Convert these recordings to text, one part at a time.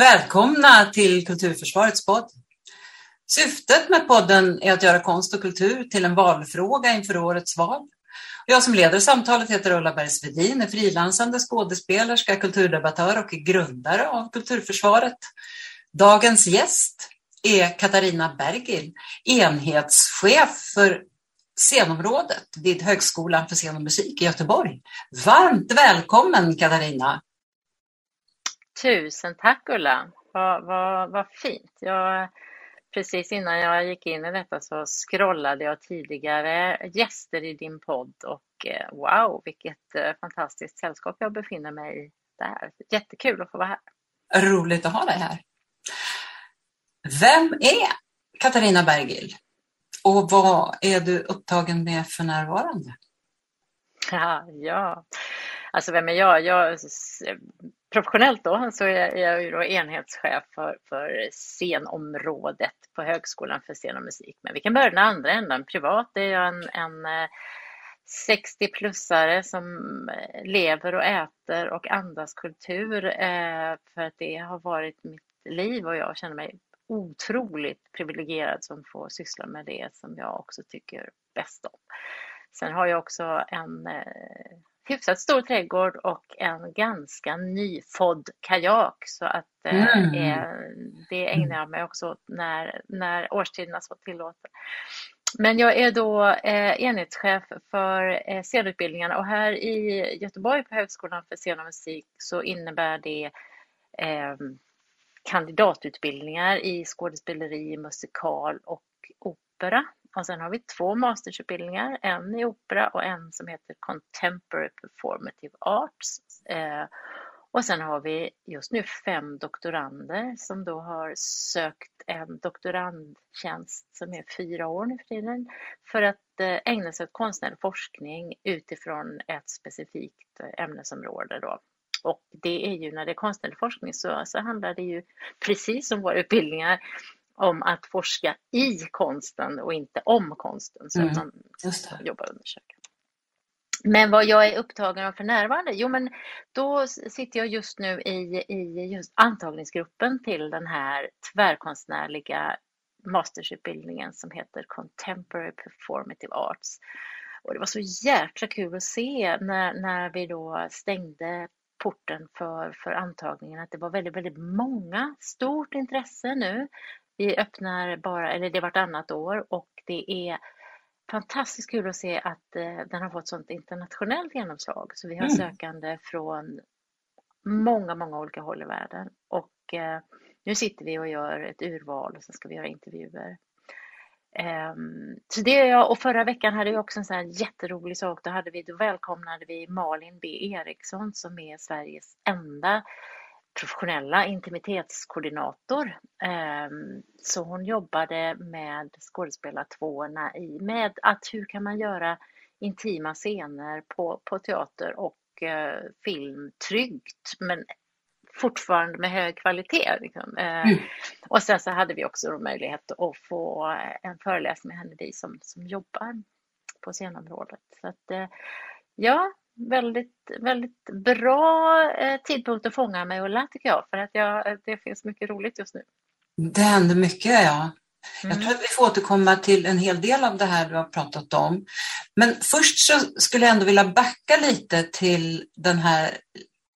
Välkomna till Kulturförsvarets podd. Syftet med podden är att göra konst och kultur till en valfråga inför årets val. Jag som leder samtalet heter Ulla Bergsvedin, är frilansande skådespelerska, kulturdebattör och grundare av Kulturförsvaret. Dagens gäst är Katarina Bergil, enhetschef för scenområdet vid Högskolan för scen och musik i Göteborg. Varmt välkommen Katarina! Tusen tack Ulla! Vad, vad, vad fint! Jag, precis innan jag gick in i detta så scrollade jag tidigare gäster i din podd och eh, wow vilket eh, fantastiskt sällskap jag befinner mig i där. Jättekul att få vara här! Roligt att ha dig här! Vem är Katarina Bergil? Och vad är du upptagen med för närvarande? Ja, ja. alltså vem är jag? jag professionellt då så är jag ju då enhetschef för, för scenområdet på Högskolan för scen och musik. Men vi kan börja den andra änden. Privat är jag en, en eh, 60-plussare som eh, lever och äter och andas kultur eh, för att det har varit mitt liv och jag känner mig otroligt privilegierad som får syssla med det som jag också tycker bäst om. Sen har jag också en hyfsat stor trädgård och en ganska nyfodd kajak så att eh, mm. det ägnar jag mig också åt när, när årstiderna så tillåter. Men jag är då eh, enhetschef för eh, scenutbildningarna och här i Göteborg på Högskolan för scen och musik så innebär det eh, kandidatutbildningar i skådespeleri, musikal och opera. Och sen har vi två mastersutbildningar, en i opera och en som heter Contemporary Performative Arts. Eh, och sen har vi just nu fem doktorander som då har sökt en doktorandtjänst som är fyra år nu för tiden för att eh, ägna sig åt konstnärlig forskning utifrån ett specifikt eh, ämnesområde. Då. Och det är ju när det är konstnärlig forskning så, så handlar det ju precis som våra utbildningar om att forska i konsten och inte om konsten. Så mm, att man jobbar och undersöker. Men vad jag är upptagen av för närvarande? Jo, men då sitter jag just nu i, i just antagningsgruppen till den här tvärkonstnärliga mastersutbildningen som heter Contemporary Performative Arts. Och det var så jäkla kul att se när, när vi då stängde porten för, för antagningen att det var väldigt, väldigt många, stort intresse nu. Vi öppnar bara, eller det är vartannat år och det är fantastiskt kul att se att eh, den har fått sånt internationellt genomslag. Så vi har mm. sökande från många, många olika håll i världen och eh, nu sitter vi och gör ett urval och så ska vi göra intervjuer. Um, så det är jag, och förra veckan hade vi också en sån här jätterolig sak. Då, hade vi, då välkomnade vi Malin B Eriksson som är Sveriges enda professionella intimitetskoordinator. Um, så hon jobbade med skådespelartvåorna i med att hur kan man göra intima scener på, på teater och uh, film tryggt men fortfarande med hög kvalitet. Liksom. Eh, mm. Och sen så hade vi också möjlighet att få en föreläsning med henne, vi som, som jobbar på scenområdet. Så att, eh, ja, väldigt, väldigt bra eh, tidpunkt att fånga mig Ulla tycker jag, för att jag, det finns mycket roligt just nu. Det händer mycket, ja. Jag mm. tror att vi får återkomma till en hel del av det här du har pratat om. Men först så skulle jag ändå vilja backa lite till den här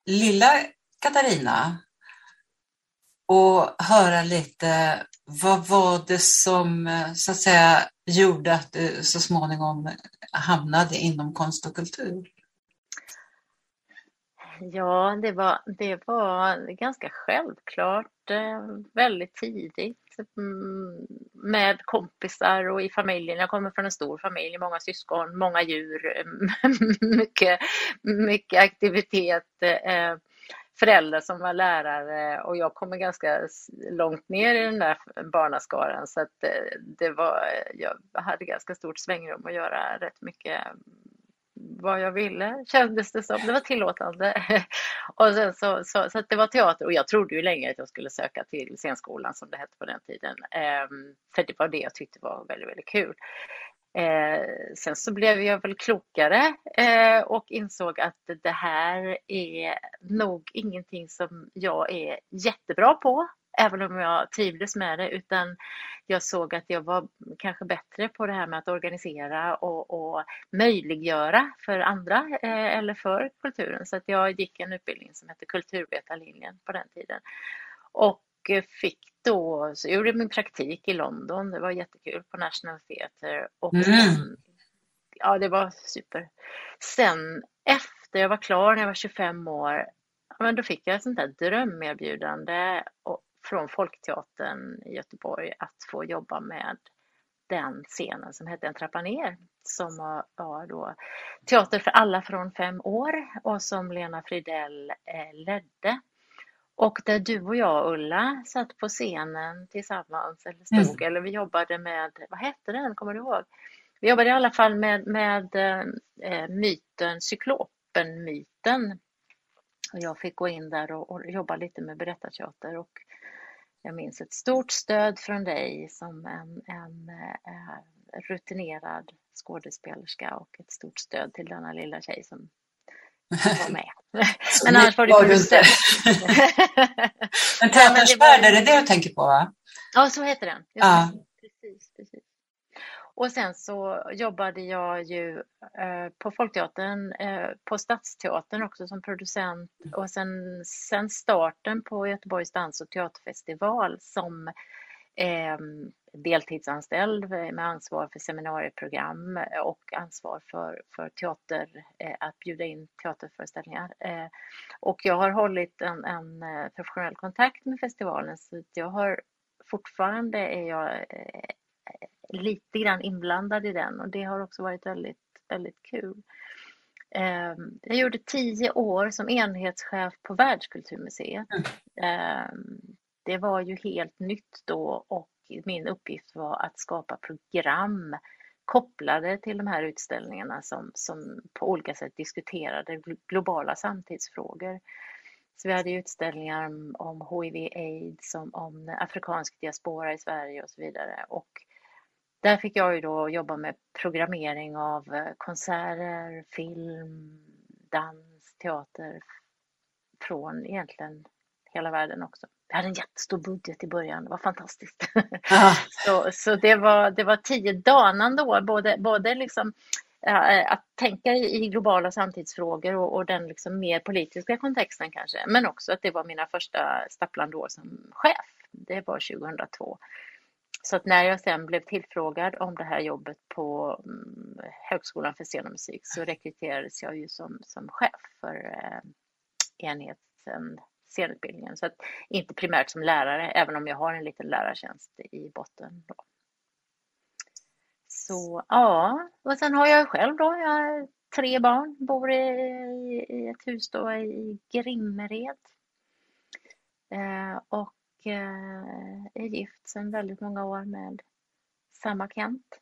lilla Katarina och höra lite vad var det som så att säga gjorde att du så småningom hamnade inom konst och kultur? Ja, det var, det var ganska självklart eh, väldigt tidigt mm, med kompisar och i familjen. Jag kommer från en stor familj, många syskon, många djur, mycket, mycket aktivitet. Eh, föräldrar som var lärare och jag kommer ganska långt ner i den där barnaskaran så att eh, det var, jag hade ganska stort svängrum att göra rätt mycket vad jag ville kändes det som. Det var tillåtande. och sen så, så, så det var teater och jag trodde ju länge att jag skulle söka till scenskolan som det hette på den tiden. Ehm, för det var det jag tyckte var väldigt, väldigt kul. Ehm, sen så blev jag väl klokare eh, och insåg att det här är nog ingenting som jag är jättebra på, även om jag trivdes med det, utan jag såg att jag var kanske bättre på det här med att organisera och, och möjliggöra för andra eh, eller för kulturen. Så att jag gick en utbildning som hette Kulturvetarlinjen på den tiden. Och fick då, så jag gjorde min praktik i London, det var jättekul på National Theatre. Och mm. Ja, det var super. Sen efter jag var klar, när jag var 25 år, men då fick jag ett sånt där drömerbjudande från Folkteatern i Göteborg att få jobba med den scenen som hette En trappa ner som var då teater för alla från fem år och som Lena Fridell eh, ledde. Och där du och jag, Ulla, satt på scenen tillsammans, eller stod, mm. eller vi jobbade med, vad hette den, kommer du ihåg? Vi jobbade i alla fall med, med eh, myten, cyklopen-myten. Och jag fick gå in där och, och jobba lite med berättarteater och jag minns ett stort stöd från dig som en, en eh, rutinerad skådespelerska och ett stort stöd till denna lilla tjej som var med. men annars var det var inte. men Teaterns värld, är det det du tänker på? Va? Ja, så heter den. Ja. Precis, precis. Och sen så jobbade jag ju eh, på Folkteatern, eh, på Stadsteatern också som producent och sen, sen starten på Göteborgs dans och teaterfestival som eh, deltidsanställd med ansvar för seminarieprogram och ansvar för, för teater, eh, att bjuda in teaterföreställningar. Eh, och jag har hållit en, en eh, professionell kontakt med festivalen så jag har fortfarande är jag eh, lite grann inblandad i den och det har också varit väldigt, väldigt kul. Ehm, jag gjorde tio år som enhetschef på Världskulturmuseet. Mm. Ehm, det var ju helt nytt då och min uppgift var att skapa program kopplade till de här utställningarna som, som på olika sätt diskuterade globala samtidsfrågor. Så vi hade utställningar om hiv aids, om, om afrikansk diaspora i Sverige och så vidare. Och där fick jag ju då jobba med programmering av eh, konserter, film, dans, teater från egentligen hela världen också. Vi hade en jättestor budget i början, det var fantastiskt. så så det, var, det var tio danande år, både, både liksom, äh, att tänka i, globala samtidsfrågor och, och, den liksom mer politiska kontexten kanske, men också att det var mina första stapplande år som chef. Det var 2002. Så att när jag sen blev tillfrågad om det här jobbet på mm, Högskolan för scen och musik så rekryterades jag ju som, som chef för eh, enheten scenutbildningen. Så att inte primärt som lärare, även om jag har en liten lärartjänst i botten. Då. Så ja, och sen har jag själv då, jag har tre barn, bor i, i ett hus då i Grimmered. Eh, och är gift sedan väldigt många år med samma Kent.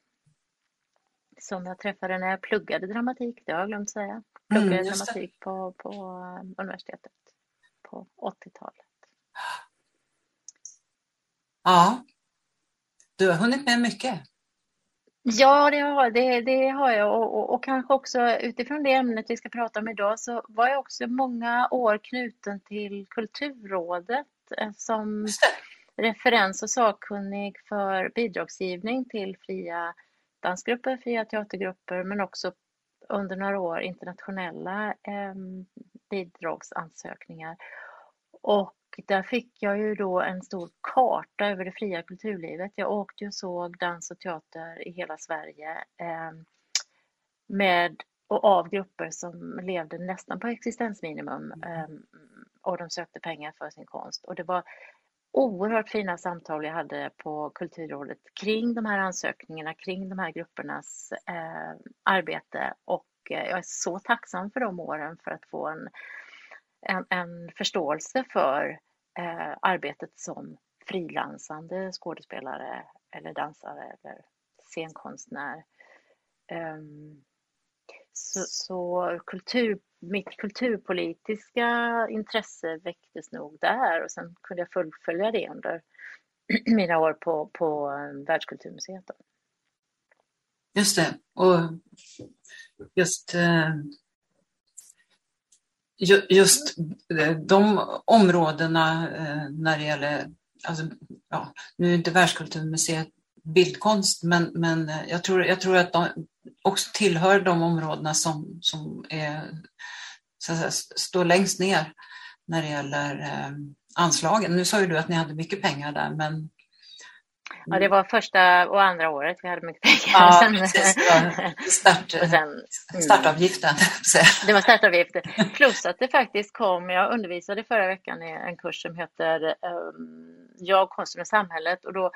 Som jag träffade när jag pluggade dramatik, det har jag glömt säga. Pluggade mm, dramatik på, på eh, universitetet på 80-talet. Ja, du har hunnit med mycket. Ja, det har, det, det har jag och, och, och, kanske också utifrån det ämnet vi ska prata om idag så var jag också många år knuten till Kulturrådet Eh, som referens och sakkunnig för bidragsgivning till fria dansgrupper, fria teatergrupper, men också under några år internationella eh, bidragsansökningar. Och där fick jag ju då en stor karta över det fria kulturlivet. Jag åkte och såg dans och teater i hela Sverige eh, med och av grupper som levde nästan på existensminimum eh, och de sökte pengar för sin konst. Och det var oerhört fina samtal jag hade på Kulturrådet kring de här ansökningarna, kring de här gruppernas eh, arbete och eh, jag är så tacksam för de åren för att få en, en, en förståelse för eh, arbetet som frilansande skådespelare eller dansare eller scenkonstnär. Um, så, så kultur, mitt kulturpolitiska intresse väcktes nog där och sen kunde jag fullfölja det under mina år på, på eh, Världskulturmuseet. Då. Just det. Och just, eh, just eh, de områdena när det gäller, alltså, ja, nu är inte Världskulturmuseet bildkonst, men, men jag, tror, jag tror att de också tillhör de områdena som, som är, säga, står längst ner när det gäller eh, anslagen. Nu sa ju du att ni hade mycket pengar där, men Ja, det var första och andra året vi hade mycket pengar. Ja, sen, precis. Start, sen, startavgiften. Det var startavgiften. Plus att det faktiskt kom, jag undervisade förra veckan i en kurs som heter um, Jag, konsten och samhället och då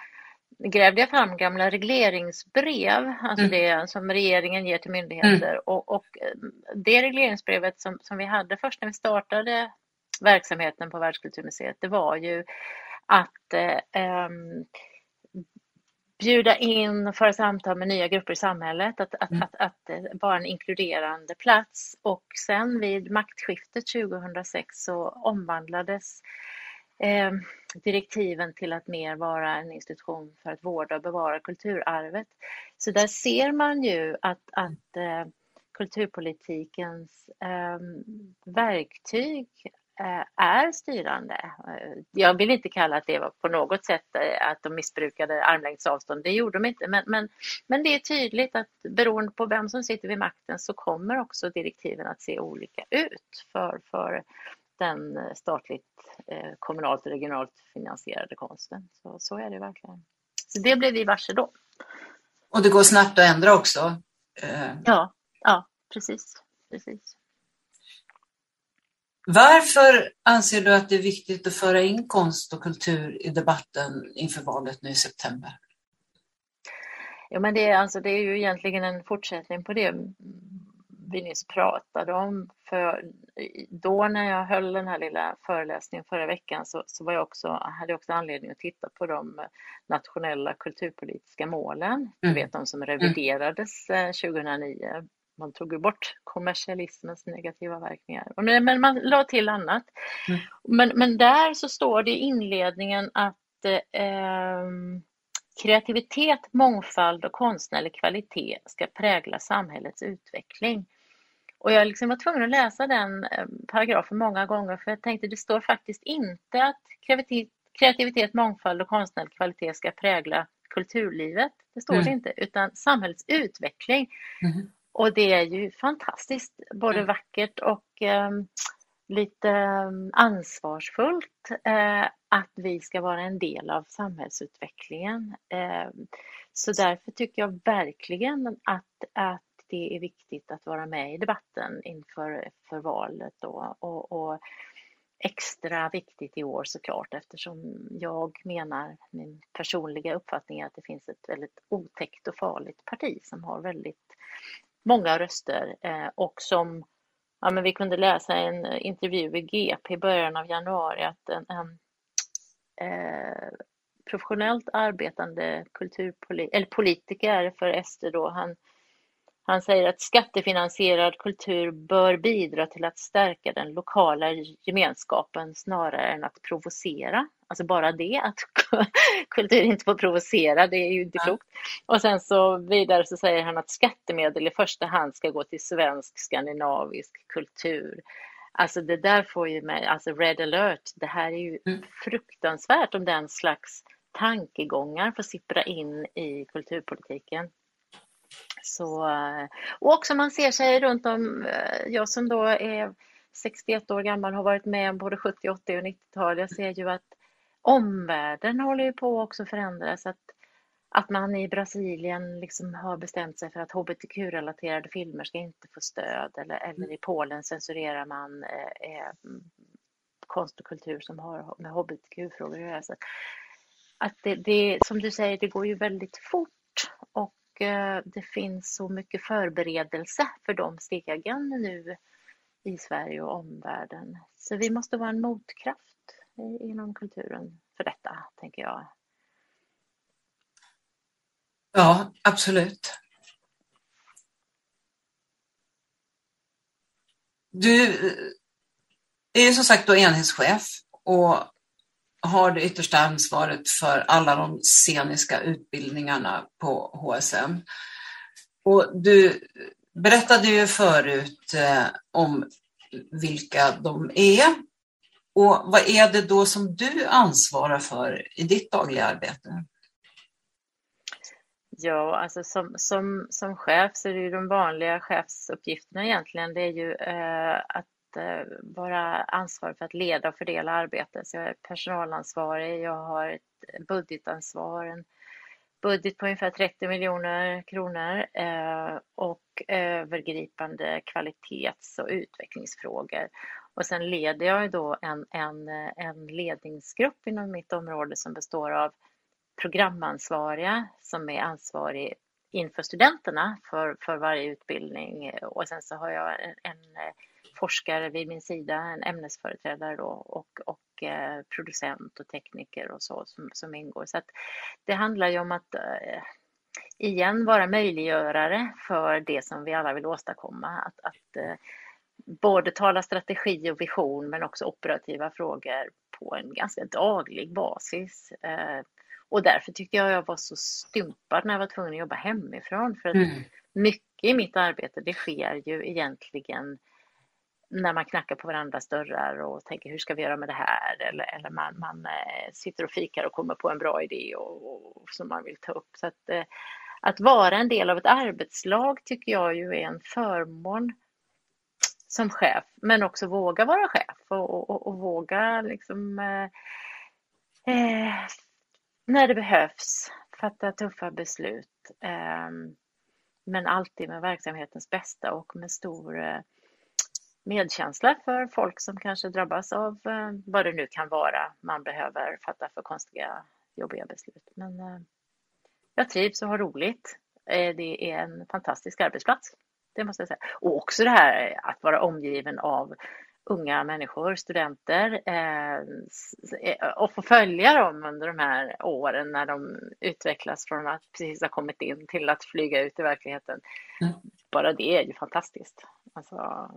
grävde jag fram gamla regleringsbrev, alltså mm. det som regeringen ger till myndigheter. Mm. Och, och, ehm, det regleringsbrevet som, som vi hade först när vi startade verksamheten på Världskulturmuseet, det var ju att eh, bjuda in och föra samtal med nya grupper i samhället, att, att, mm. att, att, att vara en inkluderande plats. Och sen vid maktskiftet 2006 så omvandlades eh, direktiven till att mer vara en institution för att vårda och bevara kulturarvet. Så där ser man ju att, att eh, kulturpolitikens eh, verktyg Eh, är styrande. Eh, jag vill inte kalla att det var på något sätt eh, att de missbrukade armlängds avstånd, det gjorde de inte. Men, men, men det är tydligt att beroende på vem som sitter vid makten så kommer också direktiven att se olika ut för, för den statligt, kommunalt och regionalt finansierade konsten. Så, så är det verkligen. Så det blev vi varse då. Och det går snabbt att ändra också? Ja, ja precis. precis. Varför anser du att det är viktigt att föra in konst och kultur i debatten inför valet nu i september? Ja, men det, är, alltså, det är ju egentligen en fortsättning på det vi nyss pratade om. För då när jag höll den här lilla föreläsningen förra veckan så, så var jag också, hade jag också anledning att titta på de nationella kulturpolitiska målen. Mm. Du vet de som reviderades 2009 eh, man tog ju bort kommersialismens negativa verkningar. Men man la till annat. Mm. Men, men där så står det i inledningen att eh, kreativitet, mångfald och konstnärlig kvalitet ska prägla samhällets utveckling. Och jag liksom var tvungen att läsa den eh, paragrafen många gånger för jag tänkte det står faktiskt inte att kreativitet, mångfald och konstnärlig kvalitet ska prägla kulturlivet. Det står mm. det inte, utan samhällets utveckling. Mm. Och det är ju fantastiskt, både mm. vackert och eh, lite ehm, ansvarsfullt eh, att vi ska vara en del av samhällsutvecklingen. Eh, så därför tycker jag verkligen att, att det är viktigt att vara med i debatten inför för valet då, och, och extra viktigt i år såklart eftersom jag menar, min personliga uppfattning är att det finns ett väldigt otäckt och farligt parti som har väldigt många röster eh, och som ja, men vi kunde läsa en intervju i GP i början av januari att en, en eh, professionellt arbetande kulturpolitiker, eller politiker för SD då, han han säger att skattefinansierad kultur bör bidra till att stärka den lokala gemenskapen snarare än att provocera. Alltså bara det, att kultur inte får provocera, det är ju inte klokt. Och sen så vidare så säger han att skattemedel i första hand ska gå till svensk skandinavisk kultur. Alltså det där får ju mig, alltså red alert, det här är ju mm. fruktansvärt om den slags tankegångar får sippra in i kulturpolitiken. Så, eh, och också man ser sig runt om, eh, jag som då är 61 år gammal har varit med om både 70, 80 och 90-tal. Jag ser ju att omvärlden håller ju på också att förändras. Att, att man i Brasilien liksom har bestämt sig för att hbtq-relaterade filmer ska inte få stöd eller, eller i Polen censurerar man eh, eh konst och kultur som har med hbtq-frågor att göra. Att det, det, som du säger, det går ju väldigt fort och Eh, det finns så mycket förberedelse för de stegen nu i Sverige och omvärlden. Så vi måste vara en motkraft inom kulturen för detta, tänker jag. Ja, absolut. Du eh, är som sagt då enhetschef och har det yttersta ansvaret för alla de sceniska utbildningarna på HSM. Och du berättade ju förut eh, om vilka de är. Och vad är det då som du ansvarar för i ditt dagliga arbete? Ja, alltså som, som, som chef så är det ju de vanliga chefsuppgifterna egentligen. Det är ju eh, att Eh, vara ansvarig för att leda och fördela arbetet. Så jag är personalansvarig, jag har ett budgetansvar, en budget på ungefär 30 miljoner kronor eh, och övergripande kvalitets och utvecklingsfrågor. Och sen leder jag då en, en, en ledningsgrupp inom mitt område som består av programansvariga som är ansvarig inför studenterna för, för varje utbildning och sen så har jag en, en forskare vid min sida, en ämnesföreträdare då, och, och eh, producent och tekniker och så som, som ingår. Så det handlar ju om att eh, igen vara möjliggörare för det som vi alla vill åstadkomma. Att, att eh, både tala strategi och vision men också operativa frågor på en ganska daglig basis. Eh, och därför tyckte jag jag var så stympad när jag var tvungen att jobba hemifrån. För att mm. mycket i mitt arbete det sker ju egentligen när man knackar på varandras dörrar och tänker hur ska vi göra med det här? Eller, eller man, man eh, sitter och fikar och kommer på en bra idé och, och, som man vill ta upp. Så att, eh, att vara en del av ett arbetslag tycker jag ju är en förmån som chef, men också våga vara chef och, och, och våga liksom eh, eh när det behövs fatta tuffa beslut. Eh, men alltid med verksamhetens bästa och med stor eh, medkänsla för folk som kanske drabbas av eh, vad det nu kan vara man behöver fatta för konstiga, jobbiga beslut. Men eh, jag trivs och har roligt. Eh, det är en fantastisk arbetsplats. Det måste jag säga. Och också det här att vara omgiven av unga människor, studenter och få följa dem under de här åren när de utvecklas från att precis ha kommit in till att flyga ut i verkligheten. Bara det är ju fantastiskt. Alltså,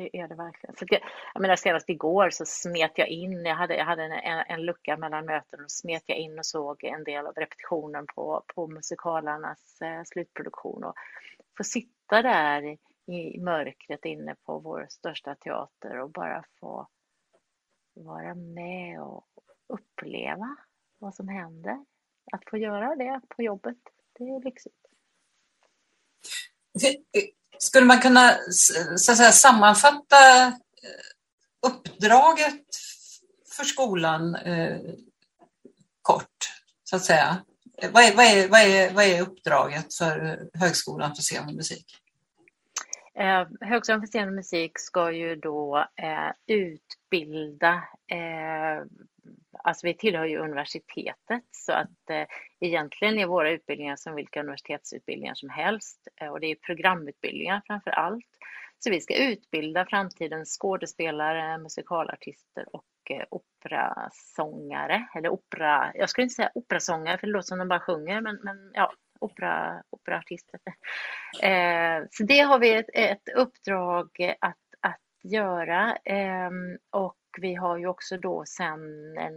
det är det verkligen. Så det, jag menar, senast igår så smet jag in, jag hade, jag hade en, en, lucka mellan möten och smet jag in och såg en del av repetitionen på, på musikalernas eh, slutproduktion och få sitta där i mörkret inne på vår största teater och bara få vara med och uppleva vad som händer. Att få göra det på jobbet, det är lyxigt. Eh, skulle man kunna så att säga, sammanfatta eh, uppdraget för skolan eh, kort, så att säga? Vad är, vad, är, vad, är, vad är uppdraget för Högskolan för scen och musik? Eh, Högskolan för scen och musik ska ju då eh, utbilda eh, alltså vi tillhör ju universitetet så att eh, egentligen är våra utbildningar som vilka universitetsutbildningar som helst eh, och det är programutbildningar framför allt. Så vi ska utbilda framtidens skådespelare, musikalartister och eh, operasångare eller opera, jag skulle inte säga operasångare för det låter som de bara sjunger men, men ja, opera, operaartister. Eh, så det har vi ett, ett uppdrag att, att göra eh, och vi har ju också då sedan en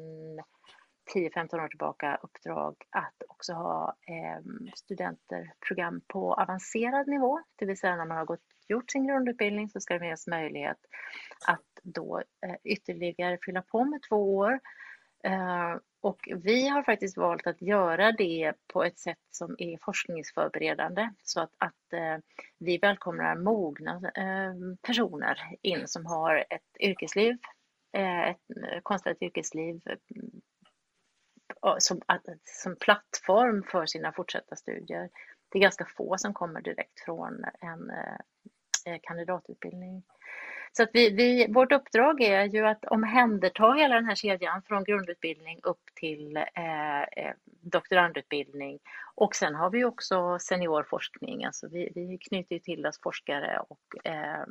10-15 år tillbaka uppdrag att också ha eh, studenterprogram på avancerad nivå, det vill säga när man har gått, gjort sin grundutbildning så ska det finnas möjlighet att då eh, ytterligare fylla på med två år. Eh, och vi har faktiskt valt att göra det på ett sätt som är forskningsförberedande så att, att eh, vi välkomnar mogna eh, personer in som har ett yrkesliv Eh, ett eh, konstnärligt yrkesliv eh, som, som plattform för sina fortsatta studier. Det är ganska få som kommer direkt från en kandidatutbildning. Så att vi, vi, vårt uppdrag är ju att omhänderta hela den här kedjan från grundutbildning upp till eh, doktorandutbildning. Och sen har vi också seniorforskning, alltså vi, vi knyter till oss forskare och eh,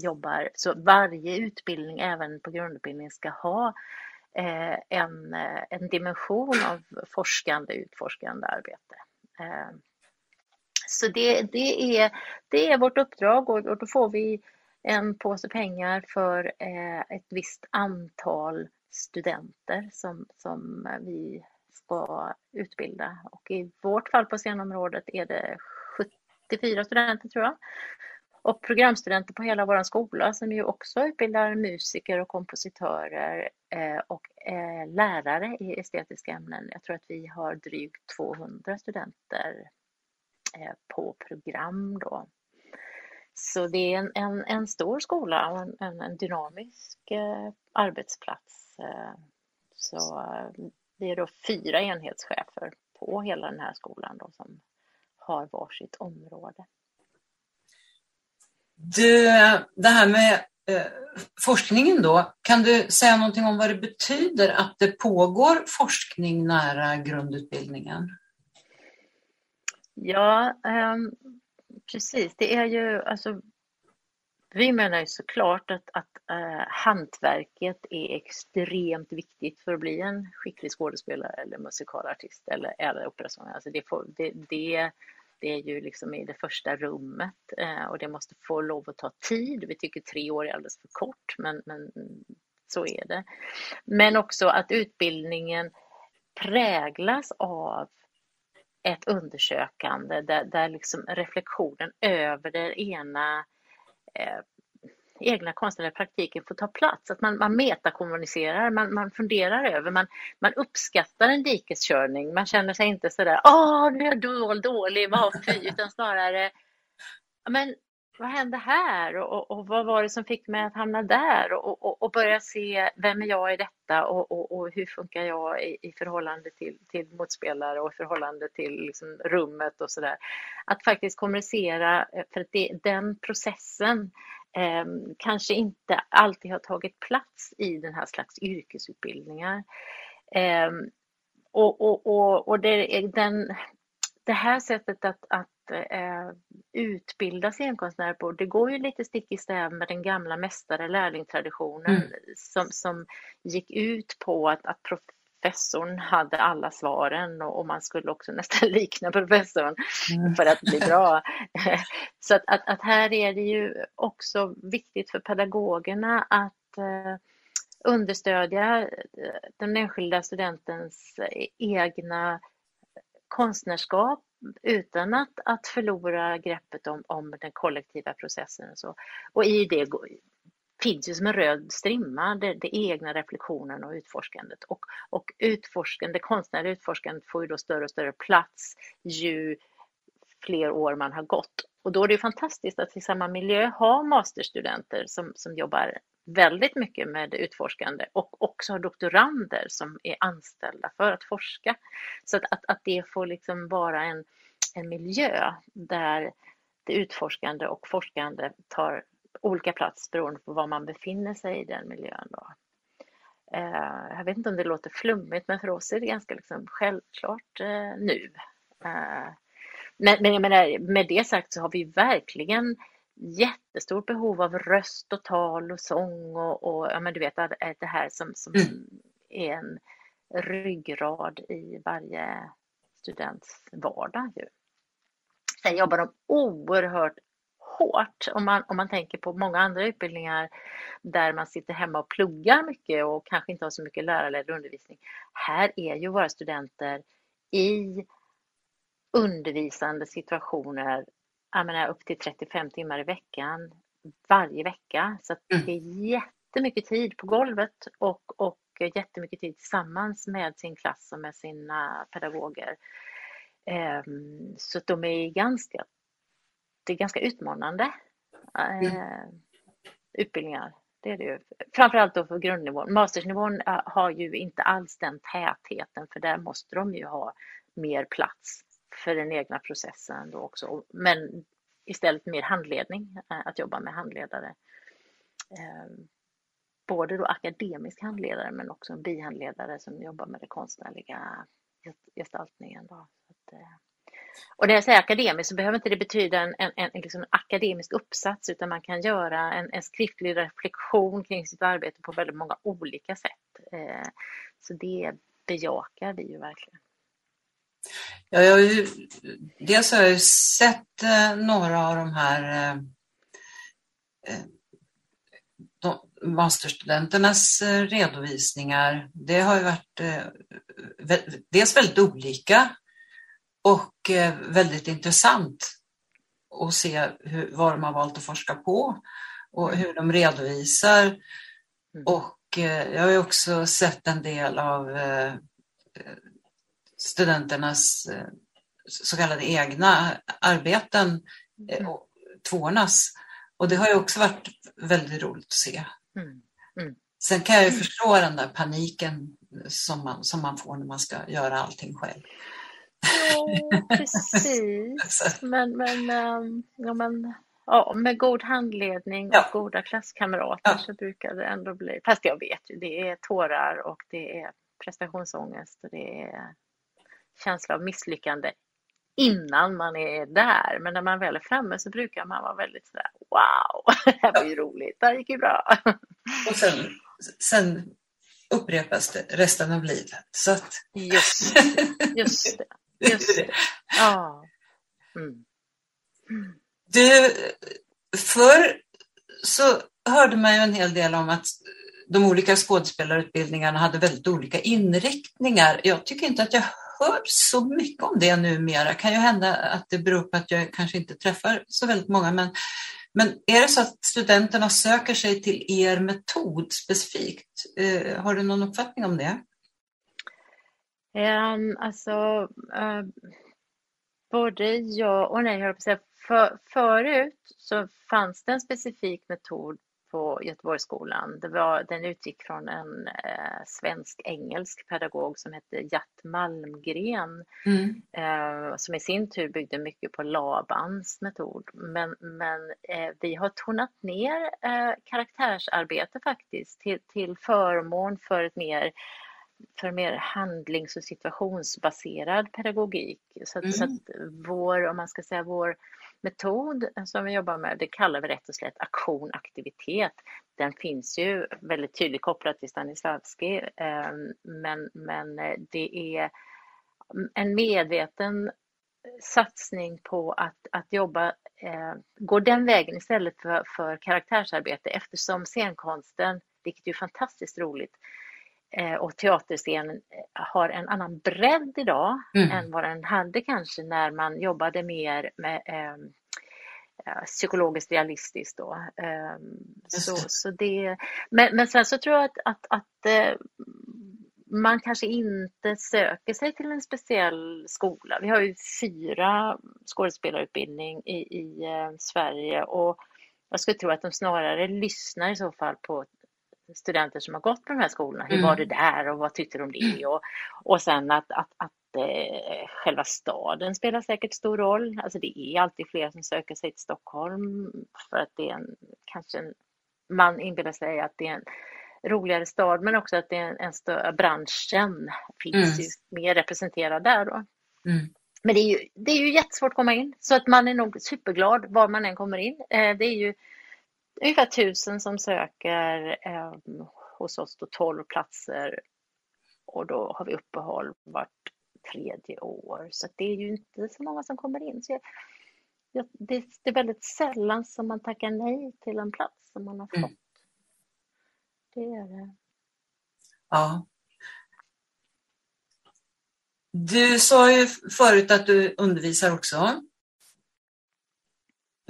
jobbar. Så varje utbildning, även på grundutbildning, ska ha eh, en, eh, en dimension av forskande, utforskande arbete. Eh, så det, det, är, det är vårt uppdrag och, och då får vi en påse pengar för eh, ett visst antal studenter som, som vi ska utbilda. Och i vårt fall på scenområdet är det 74 studenter tror jag. Och programstudenter på hela vår skola som ju också utbildar musiker och kompositörer eh, och eh, lärare i estetiska ämnen. Jag tror att vi har drygt 200 studenter eh, på program då. Så det är en, en, en stor skola och en, en, en dynamisk eh, arbetsplats. Eh. Så eh, det är då fyra enhetschefer på hela den här skolan då som har varsitt område. Du, det här med eh, forskningen då, kan du säga någonting om vad det betyder att det pågår forskning nära grundutbildningen? Ja, eh, precis. Det är ju alltså vi menar ju såklart att, att eh, hantverket är extremt viktigt för att bli en skicklig skådespelare eller musikalartist eller, eller operasångare. Alltså det, det, det, det, är ju liksom i det första rummet eh, och det måste få lov att ta tid. Vi tycker tre år är alldeles för kort, men, men så är det. Men också att utbildningen präglas av ett undersökande där, där liksom reflektionen över det ena eh, egna konstnärliga praktiken får ta plats. Att man, man metakommunicerar, man, man funderar över, man, man uppskattar en dikeskörning. Man känner sig inte sådär, åh nu är jag dålig, dålig, vad fy, utan snarare, men vad hände här och, och, vad var det som fick mig att hamna där och, och, och börja se vem är jag i detta och, och, hur funkar jag i, i förhållande till, till motspelare och i förhållande till liksom rummet och sådär. Att faktiskt kommunicera, eh, för att det, den processen eh, kanske inte alltid har tagit plats i den här slags yrkesutbildningar. Eh, och och, och, och det, den, det här sättet att, att eh, utbilda scenkonstnärer på, det går ju lite stick i stäv med den gamla mästare-lärlingtraditionen mm. som, som gick ut på att, att professorn hade alla svaren och, man skulle också nästan likna professorn mm. för att bli bra. Så att, att, att, här är det ju också viktigt för pedagogerna att eh, understödja eh, den enskilda studentens egna konstnärskap utan att, att förlora greppet om, om den kollektiva processen. Och, så. och i det finns ju som en röd strimma det, det egna reflektionen och utforskandet. Och, och utforskande, det konstnärliga utforskandet får ju då större och större plats ju fler år man har gått. Och då är det fantastiskt att i samma miljö ha masterstudenter som, som jobbar väldigt mycket med utforskande och också har doktorander som är anställda för att forska. Så att, att, att det får liksom vara en, en miljö där det utforskande och forskande tar olika plats beroende på var man befinner sig i den miljön. Då. Eh, jag vet inte om det låter flummigt, men för oss är det ganska liksom självklart eh, nu. Eh, men, men menar, med det sagt så har vi verkligen jättestort behov av röst och tal och sång och, och ja, men du vet det här som, som mm. är en ryggrad i varje students vardag. Ju. Sen jobbar de oerhört hårt om man, om man tänker på många andra utbildningar där man sitter hemma och pluggar mycket och kanske inte har så mycket lärarledd undervisning. Här är ju våra studenter i undervisande situationer jag menar, upp till 35 timmar i veckan varje vecka. Så mm. det är jättemycket tid på golvet och, och jättemycket tid tillsammans med sin klass och med sina pedagoger. Um, så de är ganska, det är ganska utmanande mm. utbildningar. Det är det ju. Framförallt då för grundnivån. Mastersnivån uh, har ju inte alls den tätheten för där måste de ju ha mer plats för den egna processen då också. Men istället mer handledning, eh, att jobba med handledare. Ehm, både då akademisk handledare men också en bihandledare som jobbar med den konstnärliga gestaltningen. Då. Eh, och när jag säger akademiskt så behöver inte det betyda en, en, en liksom akademisk uppsats utan man kan göra en, en, skriftlig reflektion kring sitt arbete på väldigt många olika sätt. Eh, så det bejakar vi ju verkligen. Ja, jag har ju, dels har jag ju sett eh, några av de här eh, eh de, masterstudenternas eh, redovisningar. Det har ju varit eh, dels väldigt olika och eh, väldigt intressant. och se hur, vad de har valt att forska på och hur de redovisar. Mm. Och eh, jag har också sett en del av eh, studenternas så kallade egna arbeten, mm. och tvåornas. Och det har ju också varit väldigt roligt att se. Mm. Mm. Sen kan jag ju förstå den där paniken som man, som man får när man ska göra allting själv. Ja, precis. men, men, um, ja, men ja, med god handledning och ja. goda klasskamrater ja. så brukar det ändå bli, fast jag vet ju, det är tårar och det är prestationsångest och det är känsla av misslyckande innan man är där. Men när man väl är framme så brukar man vara väldigt sådär wow, det här var ju roligt, det här gick ju bra. Och sen, sen upprepas det resten av livet. Så att... Just, just det. Just det. Ja. Mm. Du, förr så hörde man ju en hel del om att de olika skådespelarutbildningarna hade väldigt olika inriktningar. Jag tycker inte att jag hör så mycket om det numera. Det kan ju hända att det beror på att jag kanske inte träffar så väldigt många. Men, men är det så att studenterna söker sig till er metod specifikt? Eh, har du någon uppfattning om det? Um, alltså, uh, både ja och nej, jag säga. För, förut så fanns det en specifik metod på Göteborgsskolan. Det var, den utgick från en eh, svensk-engelsk pedagog som hette Gert Malmgren mm. eh, som i sin tur byggde mycket på Labans metod. Men, men eh, vi har tonat ner eh, karaktärsarbete faktiskt till, till förmån för ett mer för mer handlings och situationsbaserad pedagogik. Så att, mm. så att vår, om man ska säga vår metod som vi jobbar med, det kallar vi rätt och slätt aktion, aktivitet. Den finns ju väldigt tydligt kopplad till Stanislavski, ehm, men, men det är en medveten satsning på att, att jobba, eh, gå den vägen istället för, för karaktärsarbete eftersom scenkonsten, vilket är fantastiskt roligt, eh, och teaterscenen har en annan bredd idag mm. än vad den hade kanske när man jobbade mer med eh, psykologiskt realistiskt då. Eh, så, så det, men, men sen så tror jag att, att, att eh, man kanske inte söker sig till en speciell skola. Vi har ju fyra skådespelarutbildning i, i eh, Sverige och jag skulle tro att de snarare lyssnar i så fall på studenter som har gått på de här skolorna. Hur var det mm. där och vad tyckte de om det? Och, och sen att, att, att eh, själva staden spelar säkert stor roll. Alltså det är alltid fler som söker sig till Stockholm för att det är en, kanske en, man inbillar sig att det är en roligare stad men också att det är en, en större, branschen finns mm. ju mer representerad där då. Mm. Men det är, ju, det är ju jättesvårt att komma in så att man är nog superglad var man än kommer in. Eh, det är ju ungefär tusen som söker eh, hos oss då 12 platser och då har vi uppehåll vart tredje år. Så det är ju inte så många som kommer in. Så jag, jag, det, det, är väldigt sällan som man tackar nej till en plats som man har mm. fått. Mm. Det är det. Ja. Du sa ju förut att du undervisar också.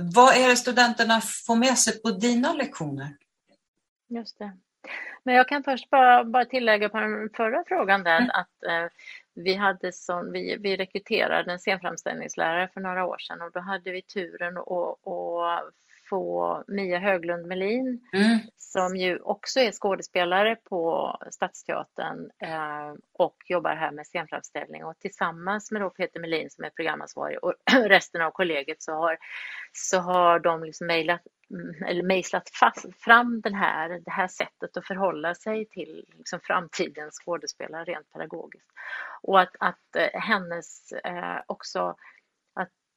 Vad är det studenterna får med sig på dina lektioner? Just det. Men jag kan först bara, bara tillägga på den förra frågan där mm. att eh, vi, hade sån, vi, vi rekryterade en scenframställningslärare för några år sedan och då hade vi turen att få Mia Höglund Melin mm. som ju också är skådespelare på Stadsteatern eh, och jobbar här med scenframställning och tillsammans med då Peter Melin som är programansvarig och resten av kollegiet så har, så har de liksom mejlat eller mejslat fram den här, det här sättet att förhålla sig till liksom framtidens skådespelare rent pedagogiskt. Och att, att eh, hennes eh, också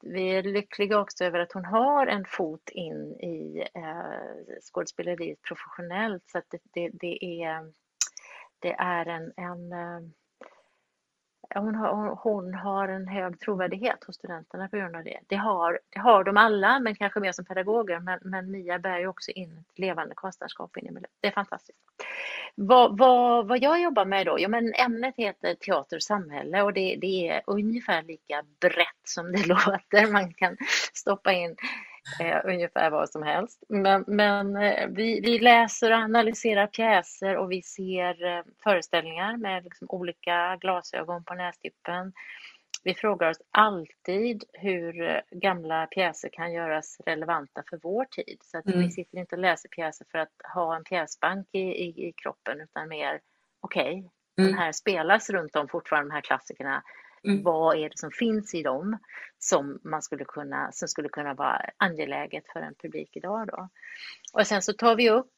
vi är lyckliga också över att hon har en fot in i eh, skådespeleriet professionellt. Så att det, det, det är, det är en, en eh, hon har, hon har en hög trovärdighet hos studenterna på grund av det. Det har, det har de alla, men kanske mer som pedagoger. Men, men Mia bär ju också in ett levande konstnärskap in i miljön. Det är fantastiskt. vad, vad, vad jag jobbar med då? Ja, men ämnet heter teater och samhälle och det, det är ungefär lika brett som det låter. Man kan stoppa in eh, ungefär vad som helst. Men, men eh, vi, vi, läser och analyserar pjäser och vi ser eh, föreställningar med liksom olika glasögon på nästippen. Vi frågar oss alltid hur eh, gamla pjäser kan göras relevanta för vår tid. Så att mm. vi sitter inte och läser pjäser för att ha en pjäsbank i, i, i kroppen utan mer, okej, okay, mm. de här spelas runt om fortfarande, de här klassikerna. Mm. Vad är det som finns i dem som, man skulle kunna, som skulle kunna vara angeläget för en publik idag? Då? Och sen så tar vi upp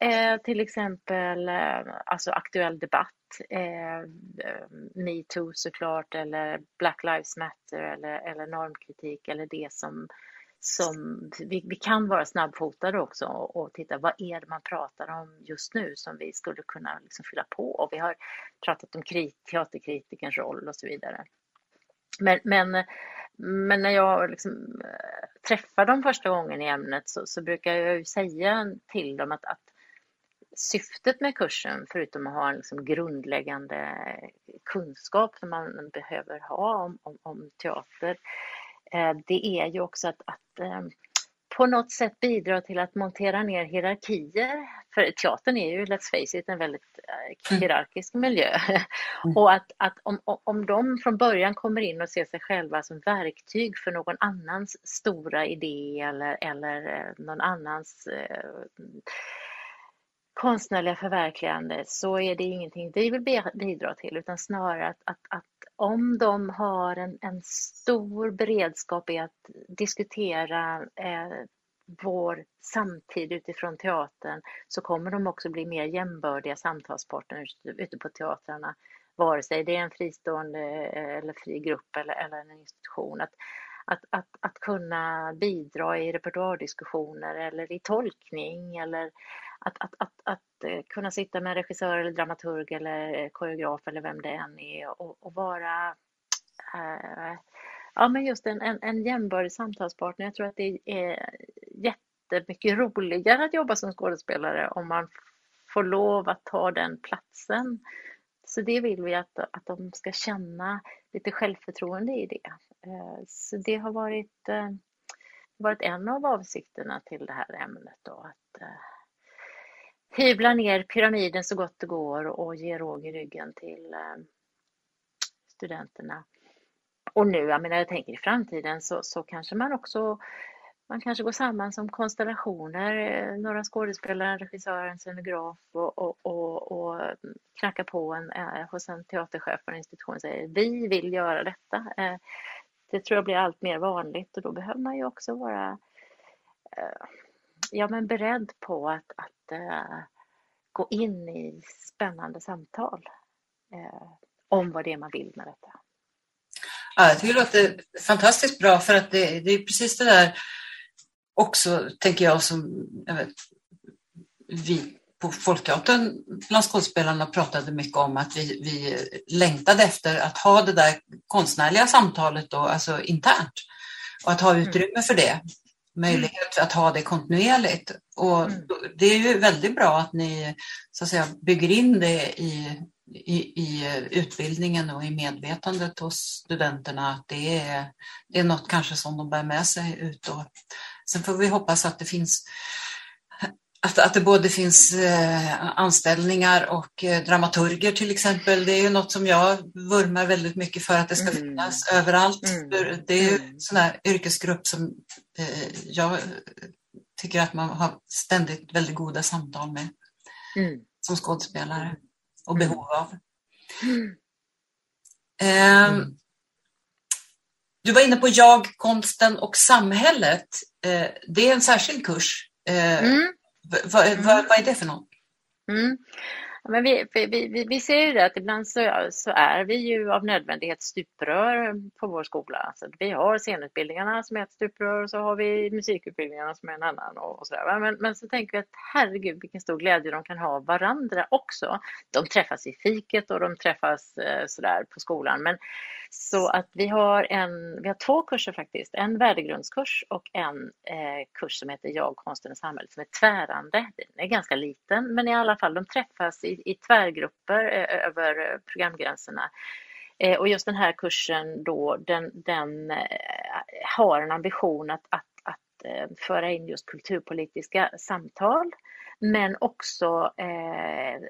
eh, till exempel eh, alltså aktuell debatt, eh, eh metoo såklart, eller Black Lives Matter eller, eller normkritik eller det som som vi, vi, kan vara snabbfotade också och, och, titta vad är det man pratar om just nu som vi skulle kunna liksom fylla på. Och vi har pratat om krit, teaterkritikerns roll och så vidare. Men, men, men när jag liksom eh, träffar dem första gången i ämnet så, så brukar jag säga till dem att, att syftet med kursen, förutom att ha en liksom grundläggande kunskap som man behöver ha om, om, om teater, Eh, det är ju också att, att eh, på något sätt bidra till att montera ner hierarkier. För teatern är ju, let's face it, en väldigt eh, mm. hierarkisk miljö. Mm. Och att, att om, om de från början kommer in och ser sig själva som verktyg för någon annans stora idé eller, eller någon annans eh, konstnärliga förverkligande så är det ingenting vi vill bidra till utan snarare att, att, att om de har en, en stor beredskap i att diskutera eh, vår samtid utifrån teatern så kommer de också bli mer jämbördiga samtalspartner ute på teatrarna. Vare sig det är en fristående eh, eller fri grupp eller, eller en institution. Att, att, att, att kunna bidra i repertoardiskussioner eller i tolkning eller att, att, att, att eh, kunna sitta med en regissör eller dramaturg eller eh, koreograf eller vem det än är och, och vara äh, ja, men just en, en, en jämbördig samtalspartner. Jag tror att det är jättemycket roligare att jobba som skådespelare om man får lov att ta den platsen. Så det vill vi att, att de ska känna lite självförtroende i det. Så det har varit, varit en av avsikterna till det här ämnet. Då, att hyvla ner pyramiden så gott det går och ge råg i ryggen till eh, studenterna. Och nu, jag menar, jag tänker i framtiden så, så kanske man också man kanske går samman som konstellationer, några skådespelare, en regissör, en scenograf och, och, och, och knackar på en, eh, hos en teaterchef på en institution och säger vi vill göra detta. Eh, det tror jag blir allt mer vanligt och då behöver man ju också vara eh, ja, men beredd på att, att uh, gå in i spännande samtal uh, om vad det är man vill med detta. Ja, jag tycker det låter fantastiskt bra för att det, det är precis det där också, tänker jag, som jag vet, vi på Folkteatern bland skådespelarna pratade mycket om att vi, vi längtade efter att ha det där konstnärliga samtalet då, alltså internt och att ha utrymme för det möjlighet att ha det kontinuerligt. Och mm. det är ju väldigt bra att ni så att säga, bygger in det i, i, i utbildningen och i medvetandet hos studenterna. Att det är, det är något kanske som de bär med sig ut. Och sen får vi hoppas att det finns att, att det både finns eh, anställningar och eh, dramaturger till exempel. Det är ju något som jag vurmar väldigt mycket för att det ska mm. finnas överallt. Mm. Det är ju en sån här yrkesgrupp som eh, jag tycker att man har ständigt väldigt goda samtal med mm. som skådespelare och mm. behov av. Eh, du var inne på jag, konsten och samhället. Det är en särskild kurs. Mm. Vad, mm. vad, vad är det för något? Mm. Men vi, vi, vi, ser ju det att ibland så, så, är vi ju av nödvändighet stuprör på vår skola. Så vi har scenutbildningarna som är ett stuprör och så har vi musikutbildningarna som är en annan. Och, och så. Men, men så tänker vi att herregud vilken stor glädje de kan ha av varandra också. De träffas i fiket och de träffas eh, sådär på skolan. Men så att vi har, en, vi har två kurser faktiskt, en värdegrundskurs och en eh, kurs som heter Jag, konsten och samhället som är tvärande. Den är ganska liten men i alla fall de träffas i, i, tvärgrupper eh, över programgränserna. Eh, Och just den här kursen då, den, den eh, har en ambition att, att, att eh, föra in just kulturpolitiska samtal men också eh,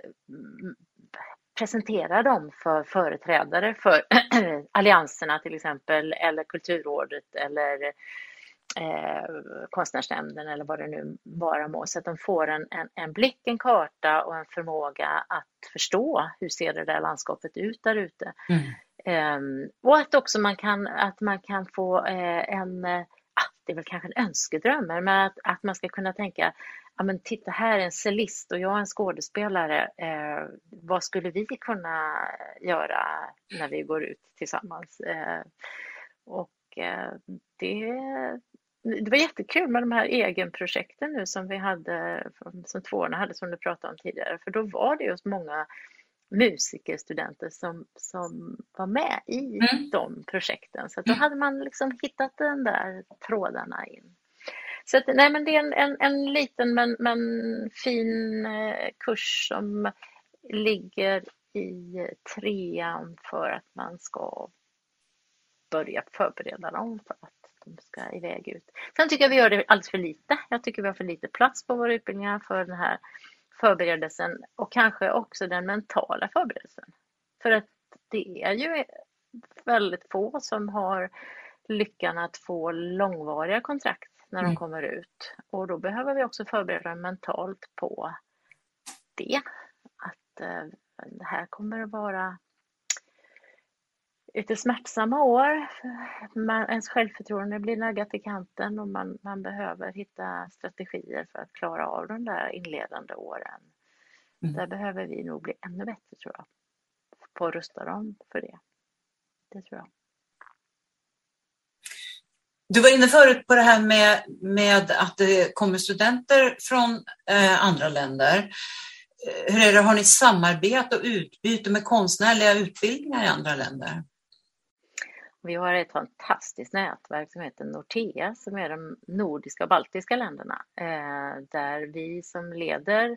presentera dem för företrädare för allianserna till exempel eller Kulturrådet eller eh, Konstnärsnämnden eller vad det nu vara må så att de får en, en, en, blick, en karta och en förmåga att förstå hur ser det där landskapet ut där ute. Mm. Eh, och att också man kan, att man kan få eh, en, ah, det är väl kanske en önskedröm, men att, att man ska kunna tänka ja men titta här är en cellist och jag är en skådespelare. Eh, vad skulle vi kunna göra när vi går ut tillsammans? Eh, och eh, det, det var jättekul med de här egenprojekten nu som vi hade, som tvåorna hade som du pratade om tidigare, för då var det just många musikerstudenter som, som var med i mm. de projekten. Så då hade man liksom hittat den där trådarna in. Så att, nej, men det är en, en, en liten men, men fin eh, kurs som ligger i trean för att man ska börja förbereda dem för att de ska iväg ut. Sen tycker jag vi gör det alldeles för lite. Jag tycker vi har för lite plats på våra utbildningar för den här förberedelsen och kanske också den mentala förberedelsen. För att det är ju väldigt få som har lyckan att få långvariga kontrakt när de mm. kommer ut. Och då behöver vi också förbereda mentalt på det. Att eh, det här kommer att vara lite smärtsamma år. Man, ens självförtroende blir naggat i kanten och man, man behöver hitta strategier för att klara av de där inledande åren. Mm. Där behöver vi nog bli ännu bättre tror jag. På att rusta dem för det. Det tror jag. Du var inne förut på det här med, med att det kommer studenter från eh, andra länder. Hur är det, har ni samarbete och utbyte med konstnärliga utbildningar i andra länder? Vi har ett fantastiskt nätverk som heter Nortea som är de nordiska och baltiska länderna eh, där vi som leder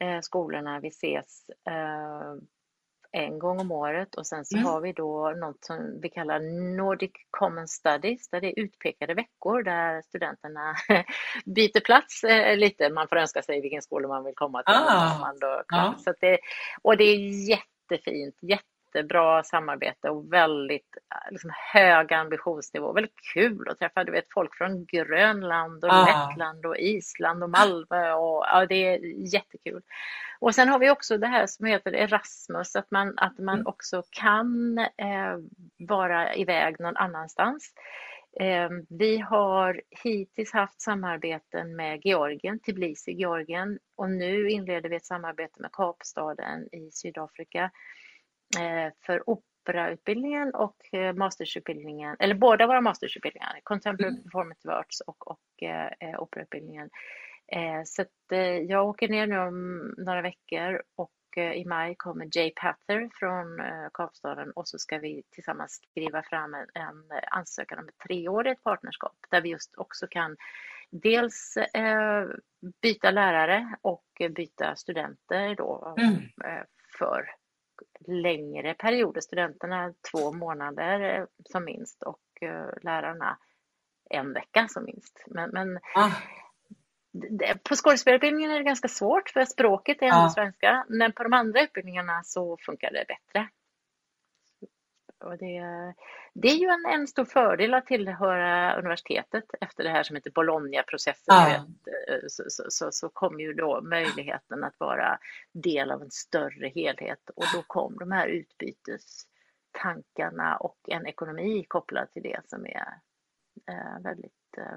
eh, skolorna vi ses eh, en gång om året och sen så mm. har vi då något som vi kallar Nordic Common Studies där det är utpekade veckor där studenterna byter plats eh, lite. Man får önska sig vilken skola man vill komma till. Ah. Man då, ja. så det, och det är jättefint, jätte jättebra samarbete och väldigt liksom, hög ambitionsnivå. Väldigt kul att träffa du vet, folk från Grönland och ah. Lettland och Island och Malmö. Och, ja, det är jättekul. Och sen har vi också det här som heter Erasmus, att man, att man mm. också kan eh, vara iväg någon annanstans. Eh, vi har hittills haft samarbeten med Georgien, Tbilisi, Georgien och nu inleder vi ett samarbete med Kapstaden i Sydafrika Eh, för operautbildningen och eh, mastersutbildningen, eller båda våra mastersutbildningar, Contemporary mm. Performative Arts och, och eh, operautbildningen. Eh, så att, eh, jag åker ner nu om några veckor och eh, i maj kommer Jay Pather från eh, Kapstaden och så ska vi tillsammans skriva fram en, en ansökan om ett treårigt partnerskap där vi just också kan dels eh, byta lärare och byta studenter då mm. eh, för längre perioder. Studenterna två månader eh, som minst och eh, lärarna en vecka som minst. Men, men ah. på skådespelarutbildningen är det ganska svårt för språket är ändå ah. svenska. Men på de andra utbildningarna så funkar det bättre. Och det, det är ju en, en stor fördel att tillhöra universitetet efter det här som heter Bologna-processen. Ja. Eh, så, så, så, så, kom ju då möjligheten att vara del av en större helhet och då kom de här utbytestankarna och en ekonomi kopplad till det som är eh, väldigt eh,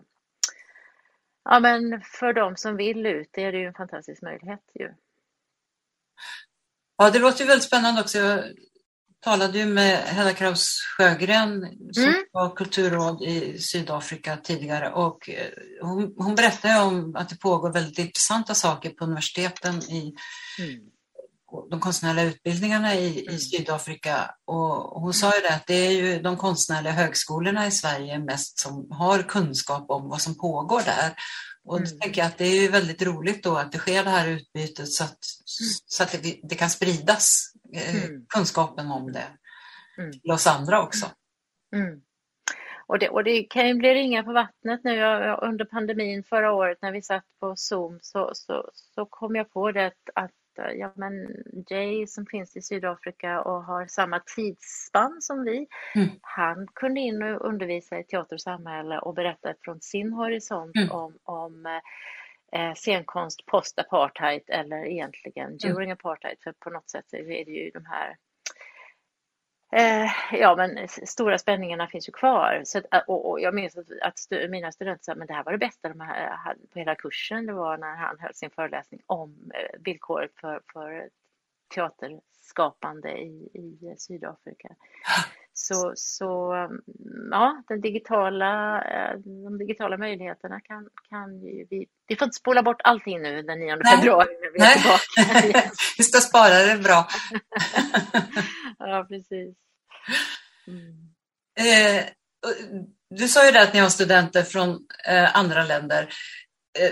Ja men för de som vill ut är det ju en fantastisk möjlighet ju. Ja, det låter ju väldigt spännande också talade ju med Hedda Kraus Sjögren som mm. var kulturråd i Sydafrika tidigare och eh, hon, hon berättade om att det pågår väldigt intressanta saker på universiteten i, mm. de konstnärliga utbildningarna i, i mm. Sydafrika och hon sa ju det att det är ju de konstnärliga högskolorna i Sverige mest som har kunskap om vad som pågår där. Och då mm. tänker jag att det är ju väldigt roligt då att det sker det här utbytet så att, så att det, det kan spridas eh, mm. kunskapen om det mm. till oss andra också. Mm. Och det, och det kan ju bli ringar på vattnet nu under pandemin förra året när vi satt på Zoom så, så, så kom jag på det att ja, men Jay som finns i Sydafrika och har samma tidsspann som vi, mm. han kunde in och undervisa i teater och samhälle och berätta från sin horisont mm. om, om eh, scenkonst post-apartheid eller egentligen during mm. apartheid, för på något sätt är det ju de här Eh, ja, men stora spänningarna finns ju kvar. Så att, och, och, jag minns att, att stu, mina studenter sa, men det här var det bästa de hade på hela kursen. Det var när han höll sin föreläsning om eh, villkoret för, för teaterskapande i, i Sydafrika. Så, så ja, den digitala, eh, de digitala möjligheterna kan, kan ju vi, vi får inte spola bort allting nu den 9 februari när vi är tillbaka. vi ska spara det bra. ja, precis. Mm. Eh, du sa ju det att ni har studenter från eh, andra länder. Eh,